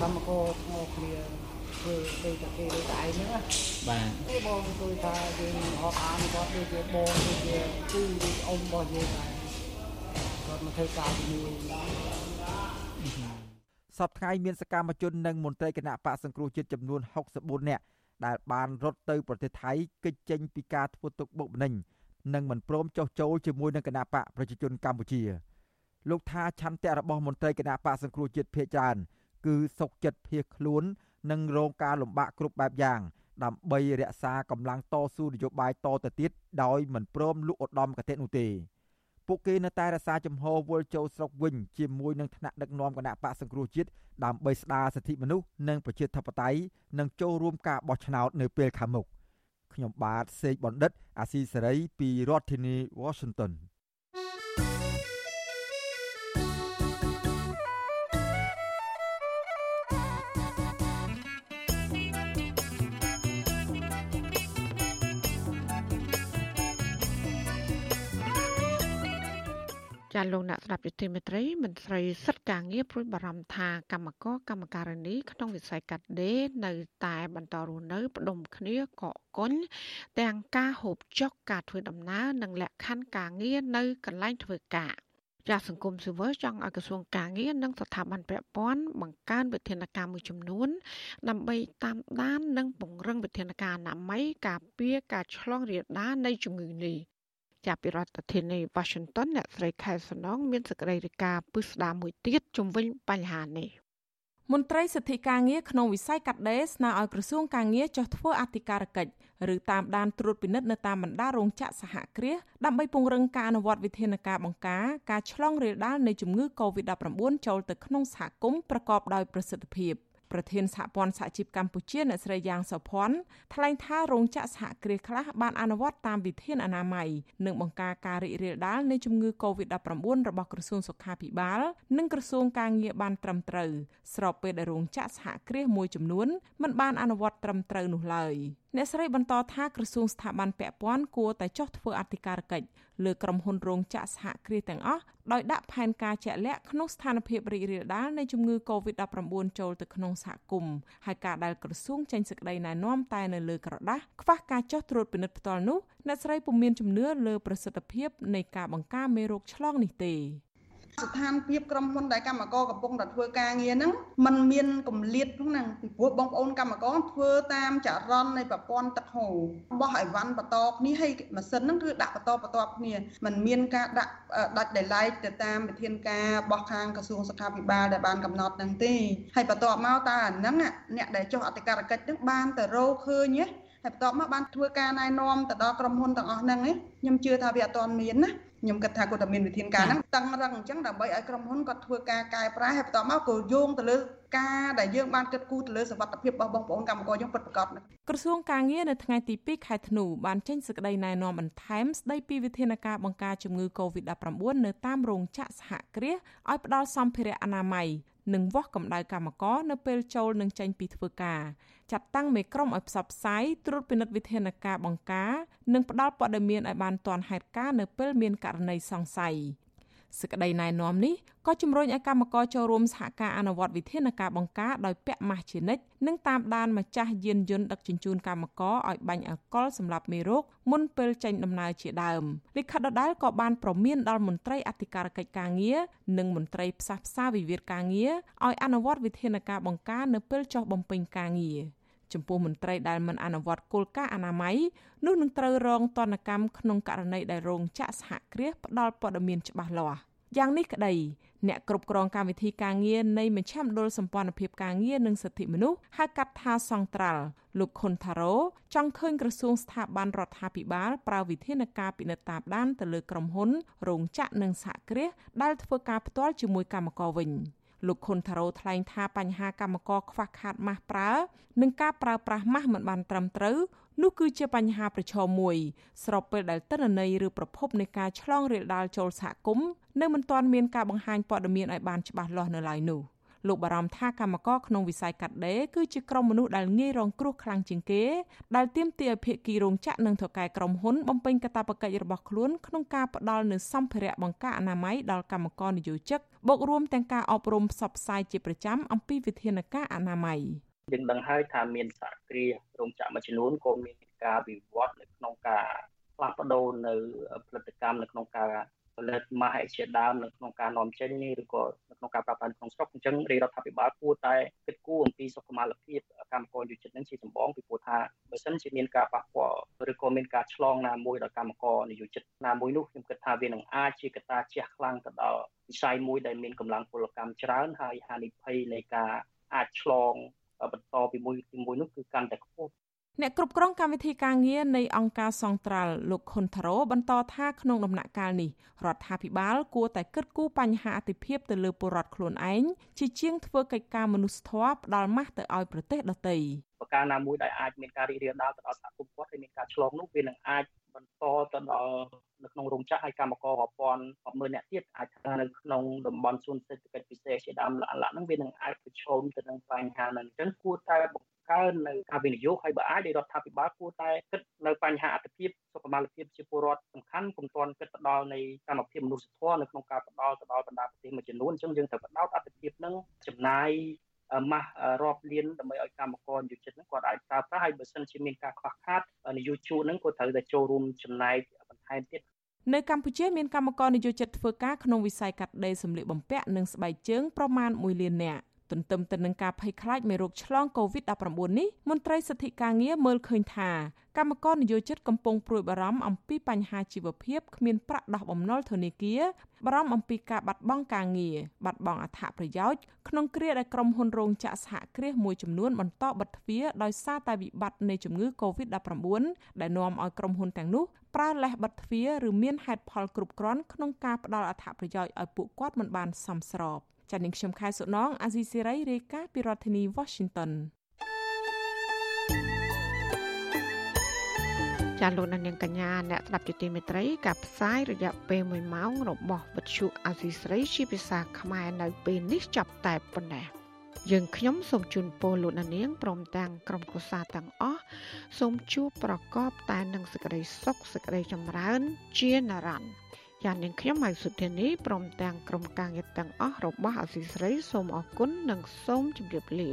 Speaker 28: កម្មករឈ្មោះគ្នាធ្វើដូចតែគេដូចឯងហ្នឹង
Speaker 25: បាទ
Speaker 28: អីបងជួយថាយើងអត់អានគាត់ដូចជាបងដូចជាគឺដូចអ៊ំរបស់យើងដែរគាត់មកធ្វើការជាមួយ
Speaker 25: សប្តាហ៍មានសកម្មជននិងមន្ត្រីគណៈបកសង្គ្រោះជាតិចំនួន64នាក់ដែលបានរត់ទៅប្រទេសថៃគេចចេញពីការធ្វើទុកបុកម្នេញនិងមិនព្រមចុះចូលជាមួយនឹងគណៈបកប្រជាជនកម្ពុជាលោកថាឆន្ទៈរបស់មន្ត្រីគណៈបកសង្គ្រោះជាតិភៀកច្រើនគឺសុកចិត្តភៀសខ្លួននិងរងការលំបាកគ្រប់បែបយ៉ាងដើម្បីរក្សាកម្លាំងតស៊ូនយោបាយតទៅទៀតដោយមិនព្រមលុកឧត្តមកតេនោះទេ ពួកគេនៅតែរក្សាចំហវល់ចូលស្រុកវិញជាមួយនឹងថ្នាក់ដឹកនាំគណៈបកសង្គ្រោះជាតិដើម្បីស្ដារសិទ្ធិមនុស្សនិងប្រជាធិបតេយ្យនិងចូលរួមការបោះឆ្នោតនៅពេលខាងមុខខ្ញុំបាទសេកបណ្ឌិត អាស៊ីសេរីពីរដ្ឋធានី Washington
Speaker 4: ចាលោកអ្នកស្ដាប់យុតិមេត្រីមន្ត្រីសិទ្ធិការងារព្រួយបារម្ភថាកម្មករកម្មការិនីក្នុងវិស័យកាត់ដេរនៅតែបន្តរស់នៅផ្ដុំគ្នាកកកុញទាំងការហូបចុកការធ្វើដំណើរនិងលក្ខខណ្ឌការងារនៅកន្លែងធ្វើការចាសសង្គមស៊ីវិលចង់ឲ្យក្រសួងការងារនិងស្ថាប័នពាក់ព័ន្ធបង្កើនវិធានការមួយចំនួន ដើម្បីតាមដាននិងពង្រឹងវិធានការអនាម័យការពារការឆ្លងរាលដាលនៃជំងឺនេះ ចាប់ពីរដ្ឋធានី Washington អ្នកស្រីខែសំណងមានសេចក្តីរាយការណ៍ពិស្ដារមួយទៀតជំវិញបញ្ហានេះ
Speaker 5: មន្ត្រីសិទ្ធិការងារក្នុងវិស័យកាត់ដេរស្នើឲ្យក្រសួងការងារចុះធ្វើអធិការកិច្ចឬតាមដានត្រួតពិនិត្យនៅតាមបណ្ដារោងចក្រសហគ្រាសដើម្បីពង្រឹងការអនុវត្តវិធានការបង្ការការឆ្លងរាលដាលនៃជំងឺ Covid-19 ចូលទៅក្នុងសហគមន៍ប្រកបដោយប្រសិទ្ធភាព។ ប្រធានសហព័ន្ធសហជីពកម្ពុជាអ្នកស្រីយ៉ាងសុភ័ណ្ឌថ្លែងថារោងចក្រសហគ្រាសខ្លះបានអនុវត្តតាមវិធានអនាម័យនិងបង្ការការរីករាលដាលនៃជំងឺ Covid-19 របស់ក្រសួងសុខាភិបាល និងក្រសួងការងារបានត្រឹមត្រូវស្របពេលដែលរោងចក្រសហគ្រាសមួយចំនួនមិនបានអនុវត្តត្រឹមត្រូវនោះឡើយ អ្នកស្រីបន្តថាក្រសួងស្ថាប័នពាក់ព័ន្ធគួរតែចុះធ្វើអធិការកិច្ចលើក្រុមហ៊ុនរោងចក្រសហគ្រាសទាំងអស់ដោយដាក់ផែនការជាក់លាក់ក្នុងស្ថានភាពរីករាលដាលនៃជំងឺ Covid-19 ចូលទៅក្នុងសហគមន៍ហើយការដែលក្រសួងចេញសេចក្តីណែនាំតែនៅលើក្រដាស់ខ្វះការចុះត្រួតពិនិត្យផ្ទាល់នោះអ្នកស្រីពុំមានជំនឿលើប្រសិទ្ធភាពនៃការបង្ការមេរោគឆ្លងនេះទេ
Speaker 29: ស្ថានភាពក្រុមហ៊ុនដែលកម្មករកំពុងតែធ្វើការងារហ្នឹងมันមានកម្លៀតហ្នឹងពីព្រោះបងប្អូនកម្មករធ្វើតាមចរន្តនៃប្រព័ន្ធទឹកហូរបោះអីវ៉ាន់បន្តគ្នាហើយម៉ាស៊ីនហ្នឹងគឺដាក់បន្តបន្ទាប់គ្នាมันមានការដាក់ដាច់ដោយឡែកទៅតាមវិធានការរបស់ខាងក្រសួងសុខាភិបាលដែលបានកំណត់ហ្នឹងទេហើយបន្ទាប់មកតើអាហ្នឹងអ្នកដែលចុះអធិការកិច្ចហ្នឹងបានទៅរកឃើញហើយបន្ទាប់មកបានធ្វើការណែនាំទៅដល់ក្រុមហ៊ុនទាំងអស់ហ្នឹងខ្ញុំជឿថាវាអត់ទាន់មានណា ខ្ញុំគិតថាគាត់តែមានវិធានការហ្នឹងតឹងរឹងអញ្ចឹងដើម្បីឲ្យក្រុមហ៊ុនគាត់ធ្វើការកែប្រែហើយបន្តមកក៏យោងទៅលើការដែលយើងបានគិតគូរទៅលើសុខភាពរបស់បងប្អូនកម្មករយើងពិតប្រាកដ
Speaker 5: ក្រសួងការងារនៅថ្ងៃទី2ខែធ្នូបានចេញសេចក្តីណែនាំបន្ថែមស្តីពីវិធានការបង្ការជំងឺ Covid-19 នៅតាមរោងចក្រសហគ្រាសឲ្យផ្ដល់សម្ភារៈអនាម័យ និងវាស់កម្ដៅកម្មករនៅពេលចូលនិងចេញពីធ្វើការចាត់តាំងមេក្រុមឲ្យផ្សព្វផ្សាយត្រួតពិនិត្យវិធានការបង្ការ និងផ្ដល់ព័ត៌មានឲ្យបានទាន់ហេតុការណ៍នៅពេលមានករណីសង្ស័យ សេចក្តីណែនាំនេះក៏ជំរុញឲ្យកម្មករចូលរួមសហការអនុវត្តវិធានការបង្ការដោយពាក់ម៉ាស់ជានិច្ចនិងតាមដានម្ចាស់យានយន្តដឹកជញ្ជូនកម្មករឲ្យបាញ់អាល់កុលសម្រាប់មេរោគមុនពេលចេញដំណើរជាដើមលិខិតដដែលក៏បានប្រមានដល់មន្ត្រីអធិការកិច្ចការងារនិងមន្ត្រីផ្សះផ្សាវិវាទការងារឲ្យអនុវត្តវិធានការបង្ការនៅពេលចុះបំពេញការងារ ចំពោះមន្ត្រីដែលមិនអនុវត្តគោលការណ៍អនាម័យនោះនឹងត្រូវរងទណ្ឌកម្មក្នុងករណីដែលរោងចក្រសហគ្រាសផ្ដល់ព័ត៌មានច្បាស់លាស់យ៉ាងនេះក្តីអ្នកគ្រប់គ្រងកម្មវិធីការងារនៃមជ្ឈមណ្ឌលសម្ព័ន្ធភាពការងារនិងសិទ្ធិមនុស្សហៅកាត់ថាសង្ត្រាល់លោកខុនថារ៉ូចង់ឃើញក្រសួងស្ថាប័នរដ្ឋាភិបាលប្រើវិធានការពិនិត្យតាមដានទៅលើក្រុមហ៊ុនរោងចក្រនិងសហគ្រាសដែលធ្វើការផ្ទាល់ជាមួយកម្មករវិញ លោកខុនថារ៉ូថ្លែងថាបញ្ហាកម្មករខ្វះខាតម៉ាស់ប្រើនិងការប្រើប្រាស់ម៉ាស់មិនបានត្រឹមត្រូវនោះគឺជាបញ្ហាប្រឈមមួយ ស្របពេលដែលទិន្នន័យឬប្រភពនៃការឆ្លងរាលដាលចូលសហគមន៍នៅមិនទាន់មានការបង្ហាញព័ត៌មានឲ្យបានច្បាស់លាស់នៅឡើយនោះ លោកបារម្ភថាកម្មករក្នុងវិស័យកាត់ដេរគឺជាក្រុមមនុស្សដែលងាយរងគ្រោះខ្លាំងជាងគេដែលទាមទារឲ្យភាគីរោងចក្រនិងថៅកែក្រុមហ៊ុនបំពេញកាតព្វកិច្ចរបស់ខ្លួនក្នុងការផ្ដល់នូវសម្ភារៈបង្ការអនាម័យដល់កម្មករនិយោជិកបូករួមទាំងការអប់រំផ្សព្វផ្សាយជាប្រចាំអំពីវិធានការអនាម័យ
Speaker 30: យើងដឹងហើយថាមានសហគ្រាសរោងចក្រមួយចំនួនក៏មានការវិវត្តនៅក្នុងការផ្លាស់ប្ដូរនៅផលិតកម្មនៅក្នុងការ ផលិតម៉ាស់ជាដើមនៅក្នុងការនាំចេញឬក៏នៅក្នុងការប្រើប្រាស់ក្នុងស្រុកអញ្ចឹងរាជរដ្ឋាភិបាលគួរតែគិតគូរអំពីសុខុមាលភាពកម្មករយុចិត្តនឹងជាចម្បងពីព្រោះថាបើសិនជាមានការប៉ះពាល់ឬក៏មានការឆ្លងណាមួយដល់កម្មករនិយោជិតណាមួយនោះខ្ញុំគិតថាវានឹងអាចជាកត្តាជះខ្លាំងទៅដល់វិស័យមួយដែលមានកម្លាំងពលកម្មច្រើនហើយហានិភ័យនៃការអាចឆ្លងបន្តពីមួយពីមួយនោះគឺកាន់តែខ្ពស់
Speaker 5: អ្នកគ្រប់គ្រងកម្មវិធីការងារនៃអង្គការសង្ត្រាល់លោកខុនថារ៉ូបន្តថាក្នុងដំណាក់កាលនេះរដ្ឋាភិបាលគួរតែគិតគូរបញ្ហាអតិភិបទៅលើពលរដ្ឋខ្លួនឯងជាជាងធ្វើកិច្ចការមនុស្សធម៌ផ្ដាល់ម៉ាស់ទៅឲ្យប្រទេសដទៃ
Speaker 30: ប្រការណាមួយដែលអាចមានការរីករាលដាលទៅដល់សហគមន៍គាត់ហើយមានការឆ្លងនោះវានឹងអាចបន្តទៅដល់នៅក្នុងរោងចក្រហើយកម្មកររាប់ពាន់រាប់ម៉ឺនអ្នកទៀតអាចថានៅក្នុងតំបន់សួនសេដ្ឋកិច្ចពិសេសជាដើមឡាក់ឡាក់ហ្នឹងវានឹងអាចប្រឈមទៅនឹងបញ្ហាហ្នឹងអញ្ចឹងគួរតែបង្កើននៅការវិនិយោគហើយបើអាចរដ្ឋាភិបាលគួរតែគិតនៅបញ្ហាអត្ថភាពសុខុមាលភាពជាពលរដ្ឋសំខាន់ពុំទាន់គិតទៅដល់នៃកម្មភាពមនុស្សធម៌នៅក្នុងការផ្ដល់ទៅដល់បណ្ដាប្រទេសមួយចំនួនអញ្ចឹងយើងត្រូវបដោតអត្ថភាពនឹងចំណាយម៉ាស់រាប់លានដើម្បីឲ្យកម្មករនិយោជិតហ្នឹងគាត់អាចប្រើប្រាស់ហើយបើសិនជាមានការខ្វះខាតនយោជកហ្នឹងក៏ត្រូវតែចូលរួមចំណែកបន្ថែមទៀត
Speaker 5: នៅកម្ពុជាមានកម្មករនិយោជិតធ្វើការក្នុងវិស័យកាត់ដេរសម្លៀកបំពាក់និងស្បែកជើងប្រមាណ1លាននាក់ ទន្ទឹមទៅនឹងការភ័យខ្លាចមេរោគឆ្លង COVID-19 នេះមន្ត្រីសិទ្ធិការងារមើលឃើញថាកម្មករនយោជិតកំពុងព្រួយបារម្ភអំពីបញ្ហាជីវភាពគ្មានប្រាក់ដោះបំណុលធនាគារបារម្ភអំពីការបាត់បង់ការងារបាត់បង់អត្ថប្រយោជន៍ក្នុងគ្រាដែលក្រុមហ៊ុនរោងចក្រសហគ្រាសមួយចំនួនបន្តបិទទ្វារដោយសារតែវិបត្តិនៃជំងឺ Covid-19 ដែលនាំឲ្យក្រុមហ៊ុនទាំងនោះប្រើលេសបិទទ្វារឬមានហេតុផលគ្រប់គ្រាន់ក្នុងការផ្ដល់អត្ថប្រយោជន៍ឲ្យពួកគាត់មិនបានសមស្រប ចា៎នាងខ្ញុំខែសុណងអាស៊ីសេរីរាយការណ៍ពីរដ្ឋធានី Washington
Speaker 4: ចាលោកនាងកញ្ញាអ្នកស្ដាប់ជាទីមេត្រីការផ្សាយរយៈពេល1ម៉ោងរបស់វិទ្យុអាស៊ីសេរីជាភាសាខ្មែរនៅពេលនេះចាប់តែប៉ុណ្ណេះយើងខ្ញុំសូមជូនពរលោកនាងព្រមទាំងក្រុមគ្រួសារទាំងអស់សូមជួបប្រកបតែនឹងសេចក្តីសុខសេចក្តីចម្រើនជានិរន្តរ៍ យ៉ាងនាងខ្ញុំហៅសុធានីព្រមទាំងក្រុមការងារទាំងអស់របស់អាស៊ីសេរីសូមអរគុណនិងសូមជម្រាបលា